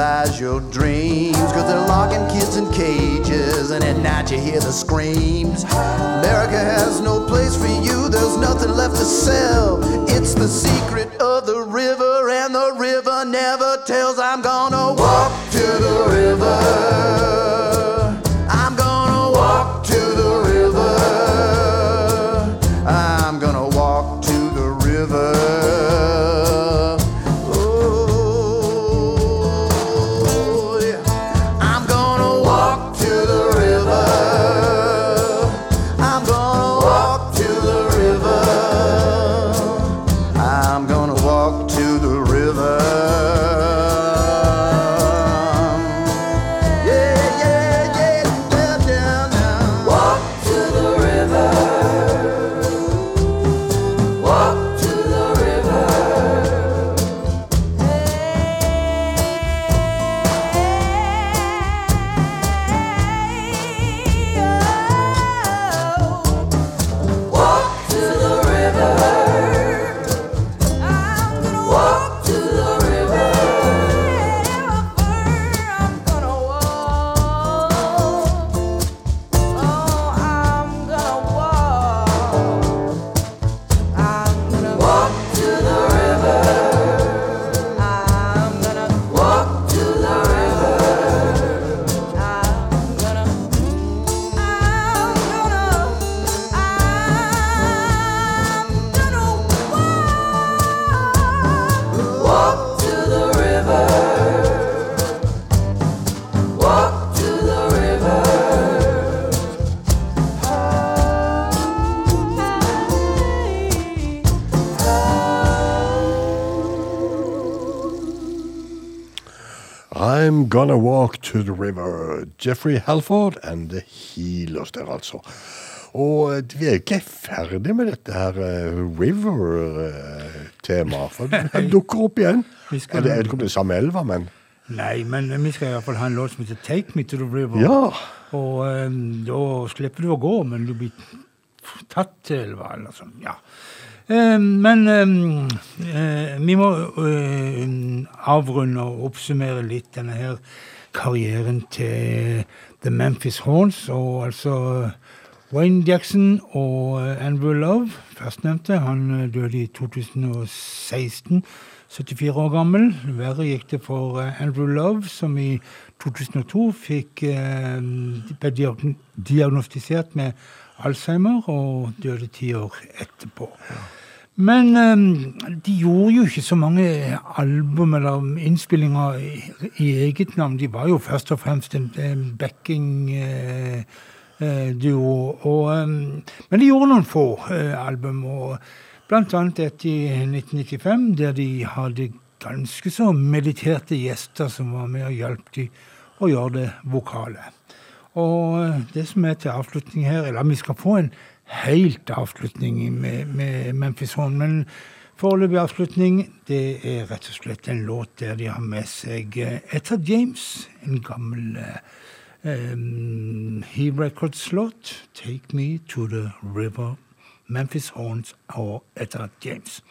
Realize your dreams. Cause they're locking kids in cages, and at night you hear the screams. America has no place for you, there's nothing left to sell. It's the secret of the river, and the Gonna Walk to the River. Jeffrey Halford and The Healers der, altså. Og eh, vi er ikke ferdig med dette her eh, River-temaet, for det dukker opp igjen. Skal- Er det, det samme elva, men Nei, men vi skal i hvert fall ha en låt som heter 'Take Me To The River'. Ja. Og um, da slipper du å gå, men du blir tatt til elva, eller sånn. Ja. Eh, men eh, eh, vi må eh, avrunde og oppsummere litt denne her karrieren til The Memphis Horns, og altså Wayne Jackson og eh, Andrew Love, førstnevnte, han døde i 2016, 74 år gammel. Verre gikk det for Andrew Love, som i 2002 fikk, ble diagnostisert med Alzheimer og døde ti år etterpå. Men eh, de gjorde jo ikke så mange album eller innspillinger i, eget navn. De var jo først og fremst en, en backing-duo. men de gjorde noen få eh, album, og blant annet et i 1995 der de hadde ganske så mediterte gjester som var med og hjalp de å gjøre det vokale. Og eh, det som er til avslutning her, eller vi skal få en helt avslutning med, med Memphis Horn, men foreløpig avslutning, det er rett og slett en låt der de har med seg Etter Etta James, en gammel eh, um, He Records-låt, Take Me To The River, Memphis Horns og Etta James.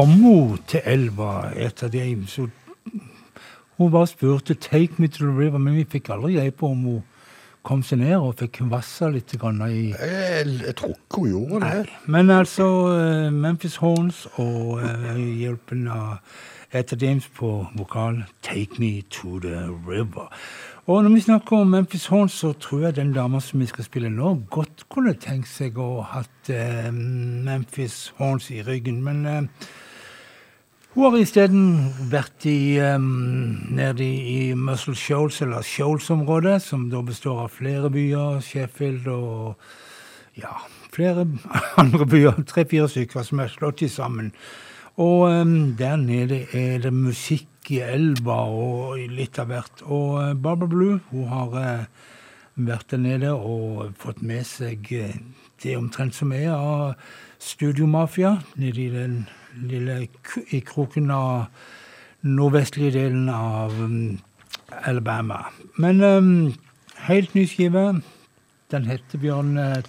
Kom hun til elva etter det. Så hun bare spurte 'take me to the river', men vi fikk aldri greie på om hun kom seg ned og fikk vassa litt grann i Jeg, jeg tror ikke hun gjorde det. Men altså eh, Memphis Horns og eh, hjelpen av etter James på vokal 'Take Me To The River'. Og når vi snakker om Memphis Horns, så tror jeg den dama som vi skal spille nå, godt kunne tenkt seg å hatt eh, Memphis Horns i ryggen. Men hun har isteden vært i, um, nede i, Muscle Shoals, eller Shoals-området, som da består av flere byer, Sheffield og ja, flere <laughs> andre byer, tre-fire stykker som er slått i sammen. Og um, der nede er det musikk i elva og litt av hvert. Og uh, Barbara Blue hun har uh, vært der nede og fått med seg uh, det omtrent som er av studiomafia nede i den lille i kroken av nordvestlige delen av um, Alabama. Men um, helt ny skive. Den heter Bjørn uh,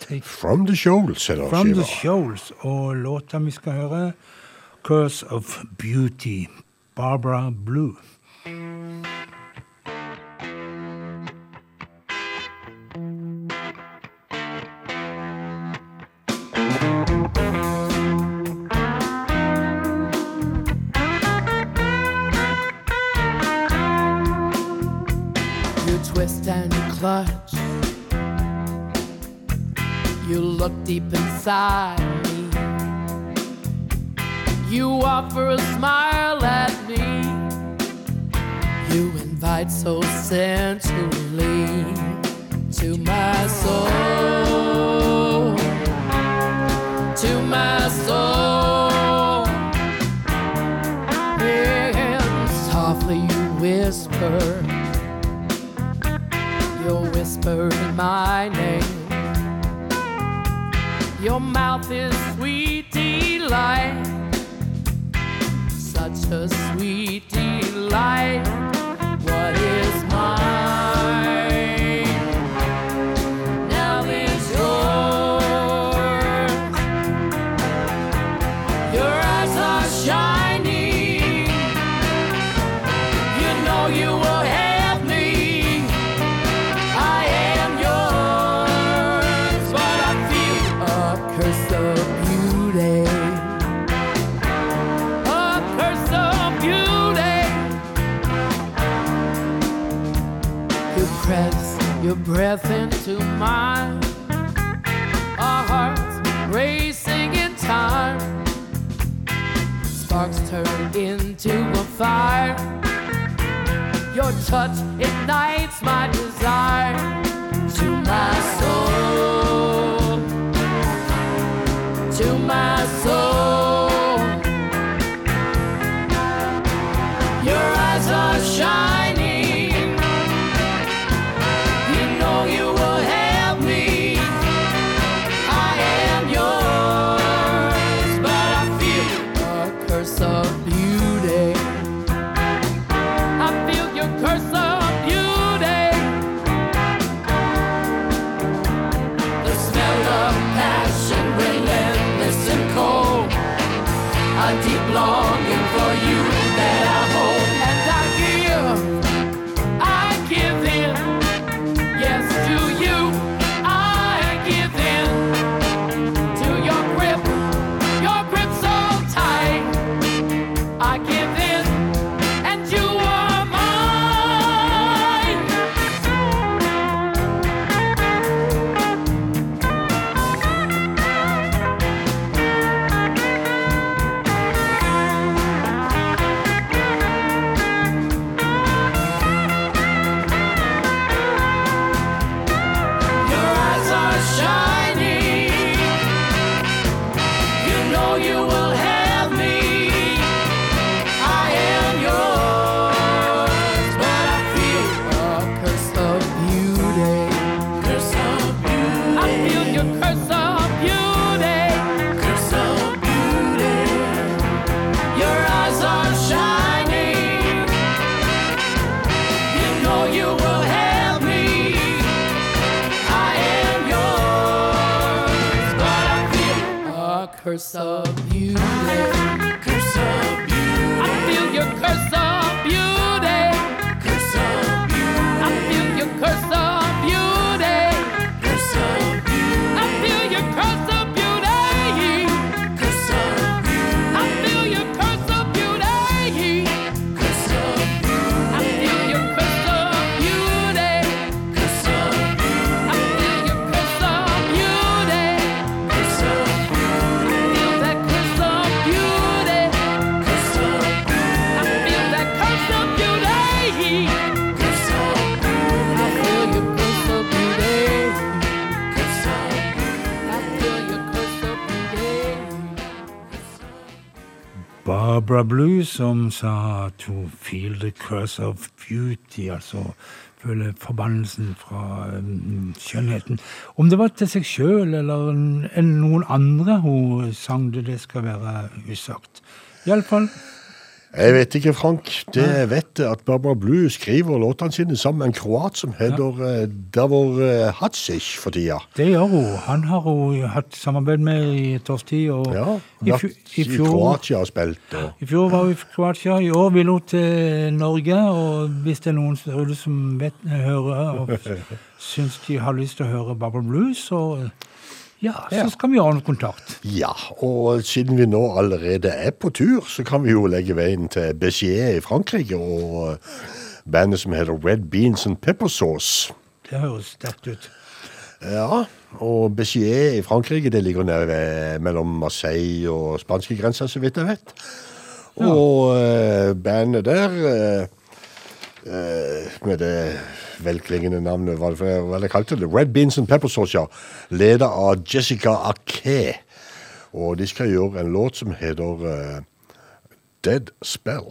Take From the Shoals, er From From the. Shoals. Og låta vi skal høre, 'Curse of Beauty'. Barbara Blue. You look deep inside me. You offer a smile at me. You invite so sensually to my soul. To my soul. Softly you whisper. You're my name. Your mouth is sweet delight. Such a sweet delight. What is mine? Breath into mine. Our hearts racing in time. Sparks turn into a fire. Your touch ignites my desire to my soul, to my soul. Your eyes are shining. Yours, but Barbara Blue som sa to feel the curse of beauty, altså føle forbannelsen fra um, skjønnheten. Om det var til seg sjøl eller en noen andre hun sang det, det skal være usagt. Iallfall Jeg vet ikke, Frank. Det jeg vet at Barbara Blue skriver låtene sine sammen med en kroat som heter ja. Davor eh, Hadzic for tida. Det gjør hun. Han har hun hatt samarbeid med i et års tid. Og Ja, i, i, i, fjor, Kroatia og spilt. Og, I fjor var hun i Kroatia, i år vil hun til Norge. Og hvis det er noen som vet, hører og <laughs> syns de har lyst til å høre Barbara Blue, så ja, så Ja. skal vi ha noe kontakt. ja, og siden vi nå allerede er på tur, så kan vi jo legge veien til Béchier i Frankrike og eh, bandet som heter Red Beans and Pepper Sauce. Det høres sterkt ut. Ja, og Béchier i Frankrike, det ligger nede mellom Marseille og spanskegrensa, så vidt jeg vet. Og ja. bandet der, eh, eh, med det velklingende navnet, hva, hva det kalte det? Red Beans and Pepper Sauce, ja. Leder av Jessica Ake. Og de skal gjøre en låt som heter uh, Dead Spell.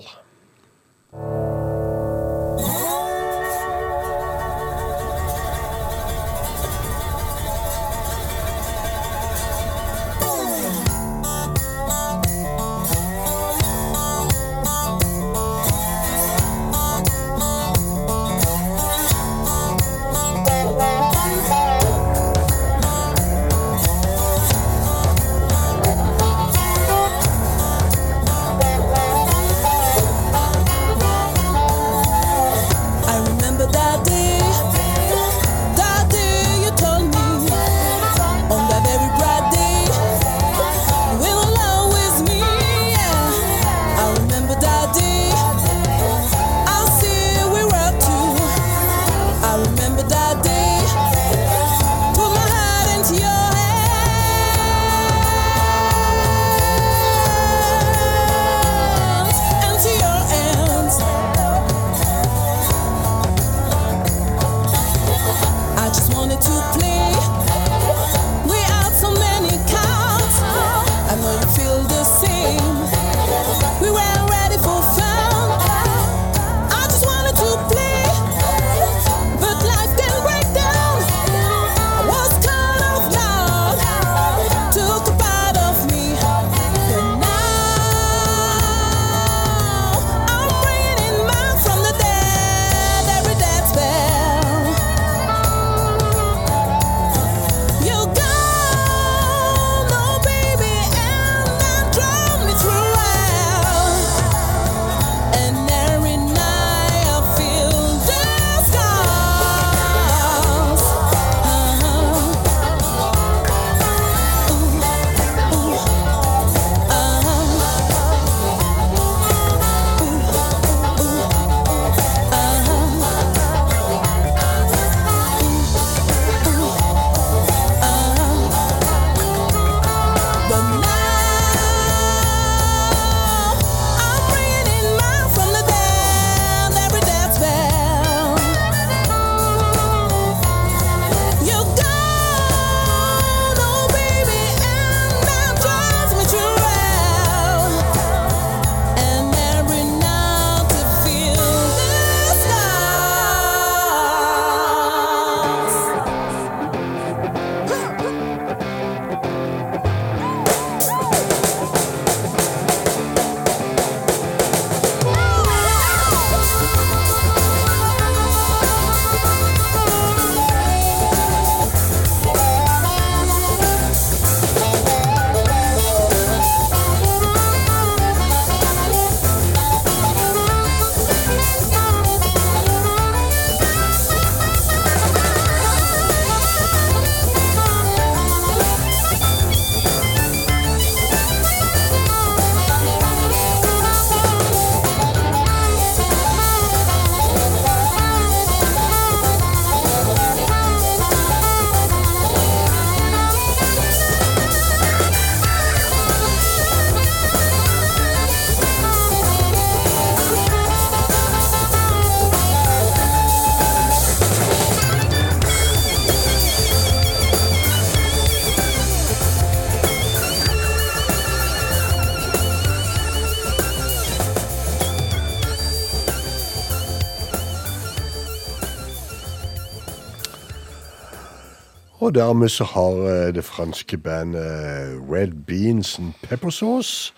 Og dermed så har eh, det franske bandet Red Beans and Pepper Sauce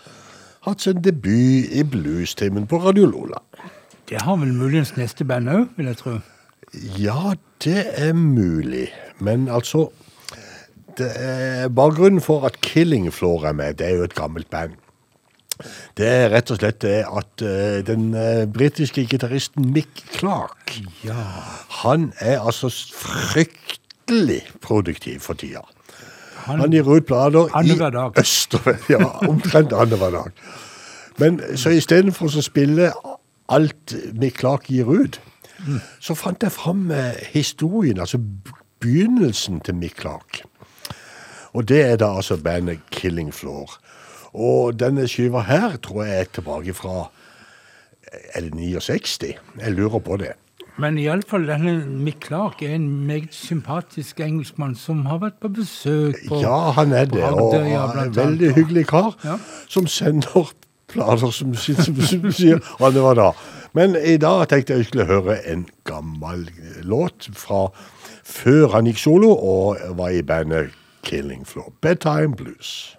hatt sin debut i bluestimen på Radio Lola. Det har vel muligens neste band òg, vil jeg tro. Ja, det er mulig. Men altså det Bakgrunnen for at Killing Floor er med, det er jo et gammelt band. Det er rett og slett det at uh, den uh, britiske gitaristen Mick Clark Han er altså fryktelig produktiv for tida. Han, Han gir ut planer i øst og vest. Ja, omtrent annenhver dag. Men så istedenfor å spille alt Mick Clark gir ut, så fant jeg fram eh, historien, altså begynnelsen til Mick Clark. Og det er da altså bandet Killing Floor. Og denne skiva her tror jeg er tilbake fra Er det 69? Jeg lurer på det. Men iallfall denne Mick Clark er en meget sympatisk engelskmann som har vært på besøk på Ja, han er det. Og ja, en veldig hyggelig kar Ja. som sender plater, som, <laughs> du sier. Og det var da. Men i dag tenkte jeg skulle høre en gammel låt fra før han gikk solo og var i bandet Killing Floor. Bedtime Blues.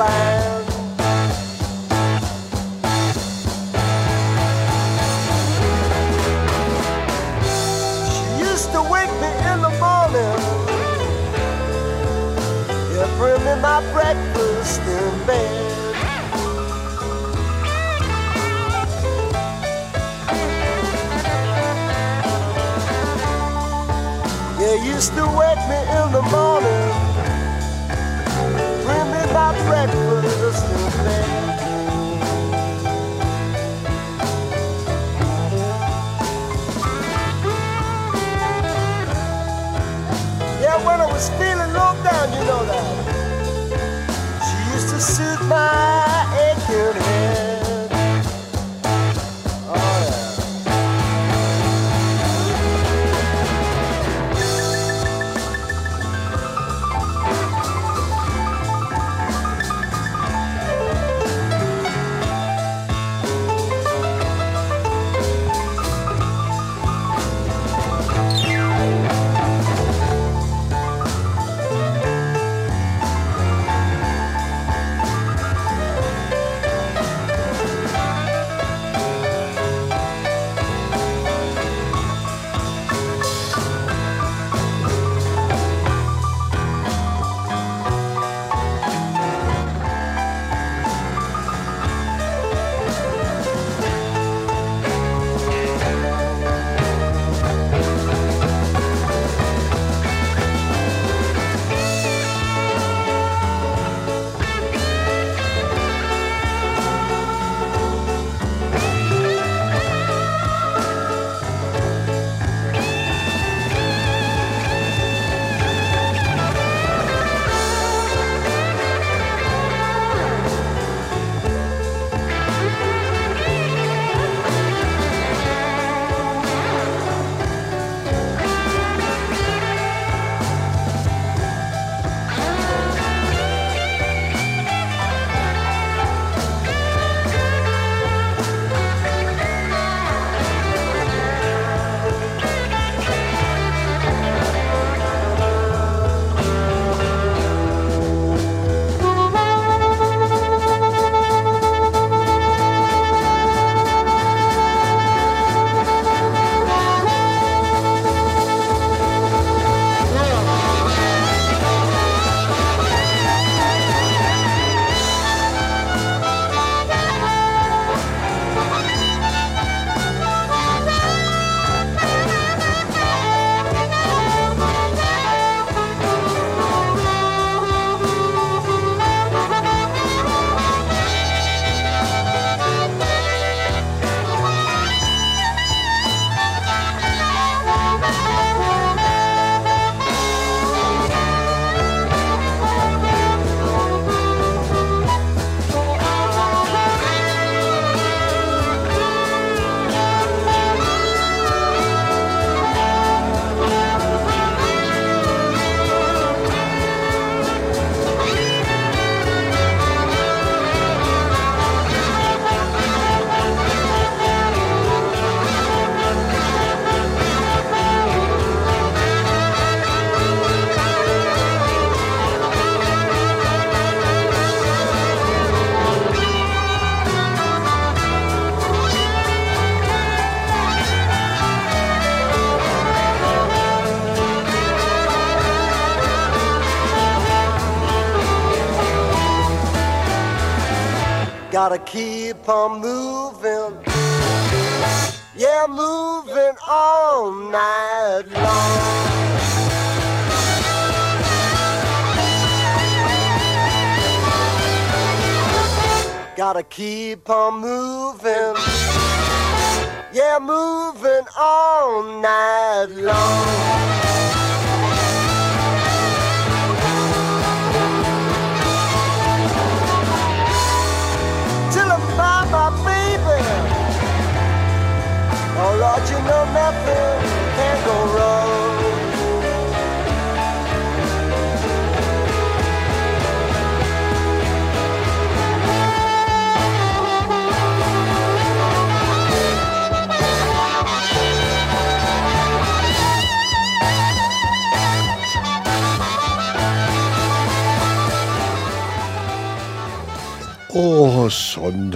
Find.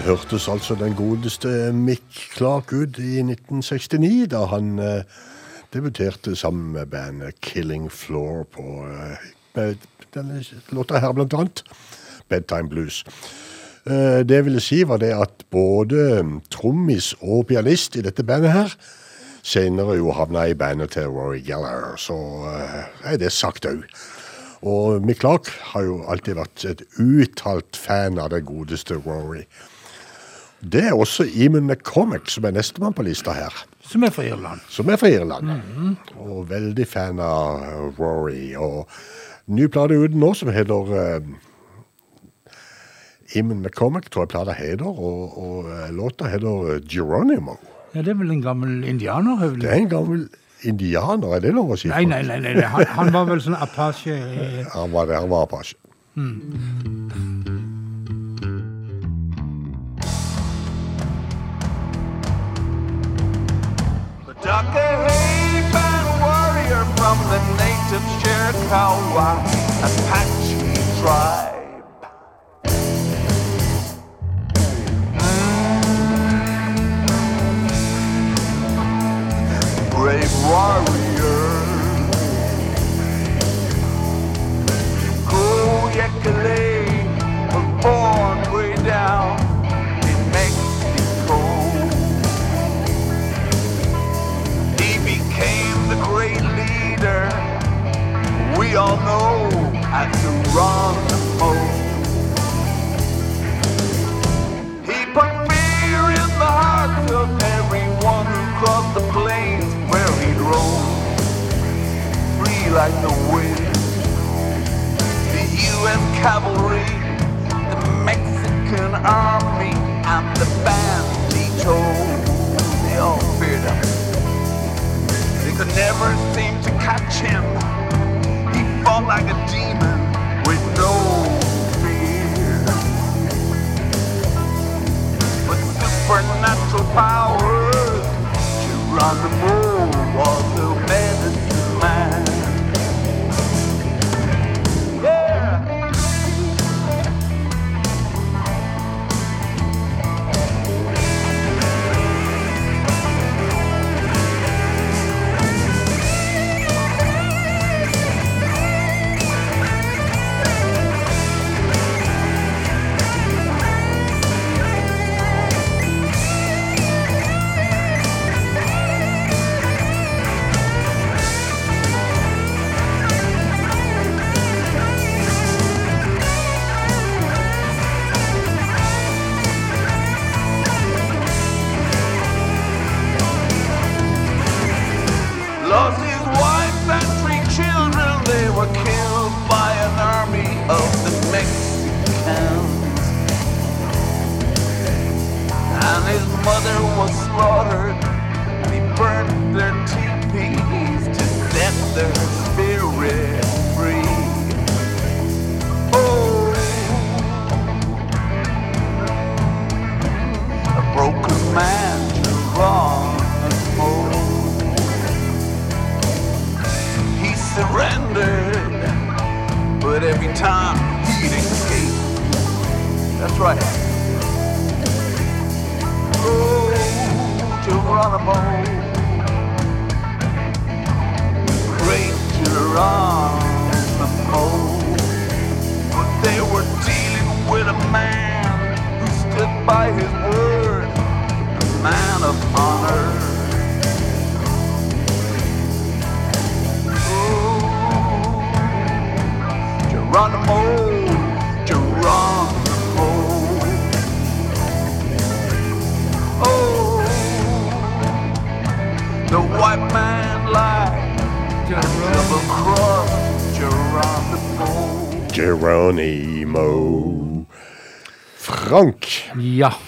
Hørtes altså den godeste Mick Clark ut i 1969, da han eh, debuterte sammen med bandet Killing Floor på eh, med denne låta her, blant annet. Bedtime Blues. Eh, det jeg ville si, var det at både trommis og pianist i dette bandet her senere jo havna i bandet til Rory Geller, så er det sagt òg. Og Mick Clark har jo alltid vært et uttalt fan av den godeste Rory. Det er også Eamon McCormack som er nestemann på lista her. Som er fra Irland. Som er fra Irland. Og veldig fan av eh, Rory. Og ny plate ute nå som heter uh, Eamon McCormack, tror jeg plata heter. Og, og eh, låta heter Geronimo. Ja, Det er vel en gammel indianerhøvding? Det er en gammel indianer, er det lov å si? Nei, nei, nei, nei. Han, han var vel sånn apache eh, Han var det, han var apache. The Tuckahee warrior from the native Chiricahua Apache tribe.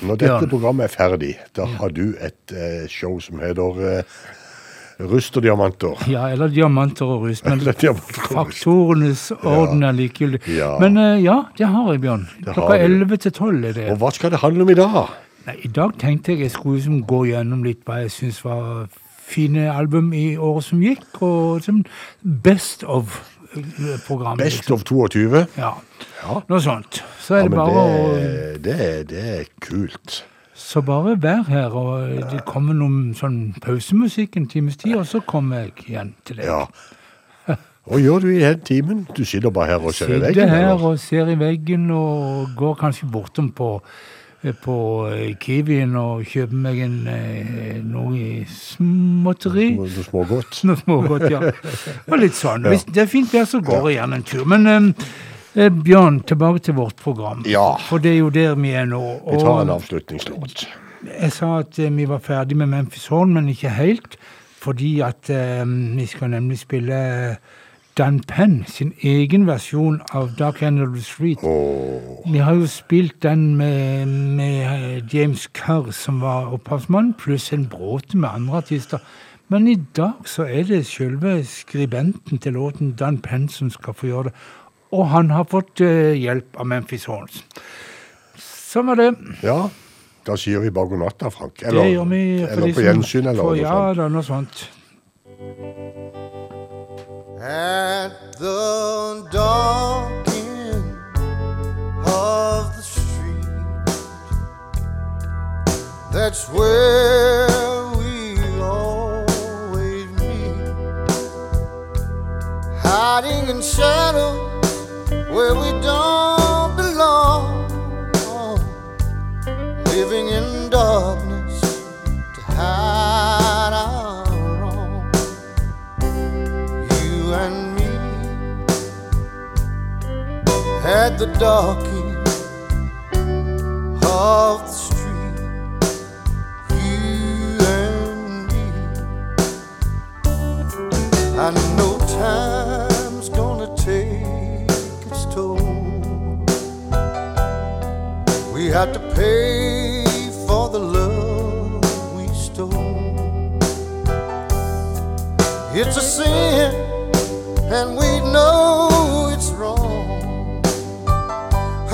Når dette Bjørn. programmet er ferdig, da har du et eh, show som heter eh, Rust og diamanter. Ja, eller diamanter og rust. Men diamanter og rust. faktorenes orden er likegyldig. Ja. Men eh, ja, det har jeg, Bjørn. Det Klokka du. 11 til 12 er det. Og hva skal det handle om i dag? Nei, I dag tenkte jeg jeg skulle liksom gå gjennom litt hva jeg syns var fine album i året som gikk, og som best of-programmet. Best of 22? Ja. Ja. Noe sånt. Så er det bare å det, det, er- kult. Så bare vær her, og det kommer noen sånn pausemusikk en times tid, og så kommer jeg igjen til deg. Ja. Hva gjør du i den timen? Du sitter bare her og ser i veggen? Sitter her eller? og ser i veggen og går kanskje bortom på, på eh, Kiwien og kjøper meg en, eh, noe småtteri. Noe smågodt? <laughs> Noe smågodt, ja. Og litt sånn. <laughs> Hvis det er fint vær, så går jeg gjerne en tur. Men eh, eh, Bjørn, tilbake til vårt program. Ja. For det er jo der vi er nå. Vi tar en avslutningslåt. jeg sa at eh, vi var ferdig med Memphis Horn, men ikke helt. Fordi at eh, vi skal nemlig spille Dan Penn sin egen versjon av Dark End of the Street. Vi har jo spilt den med, med eh, James Kerr, som var opphavsmann, pluss en bråte med andre artister. Men i dag så er det selve skribenten til låten, Dan Penn, som skal få gjøre det. Og han har fått eh, hjelp av Memphis Horns. Sånn var det. Ja, da sier vi bare god natt da, Frank. det Eller, vi eller på gjensyn, eller noe Ja, det da, noe sånt. At the dark end of the street, that's where we always meet. Hiding in shadows where we don't belong, living in darkness at the dark end of the street. You and me. I know time's gonna take its toll. We have to pay for the love we stole. It's a sin, and we know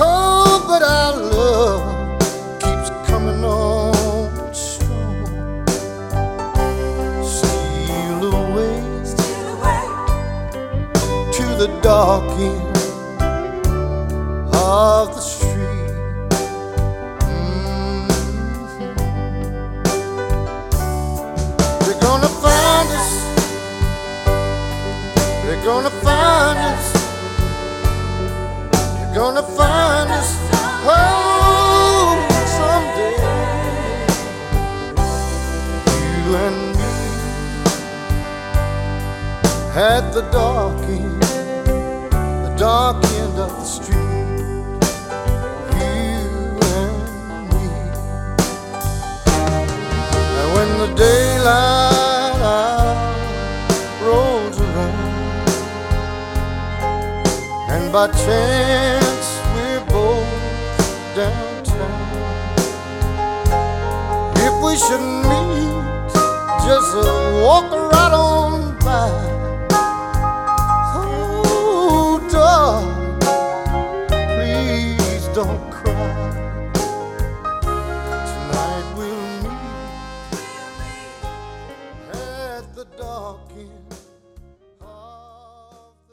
Oh, but our love keeps coming on strong. Steal away, to the dark end of the street. Mhm. They're gonna find us. They're gonna find us. Gonna find us. Oh, someday. You and me at the dark end, the dark end of the street. You and me. And when the daylight rolls around, and by chance downtown, if we should meet, just walk right on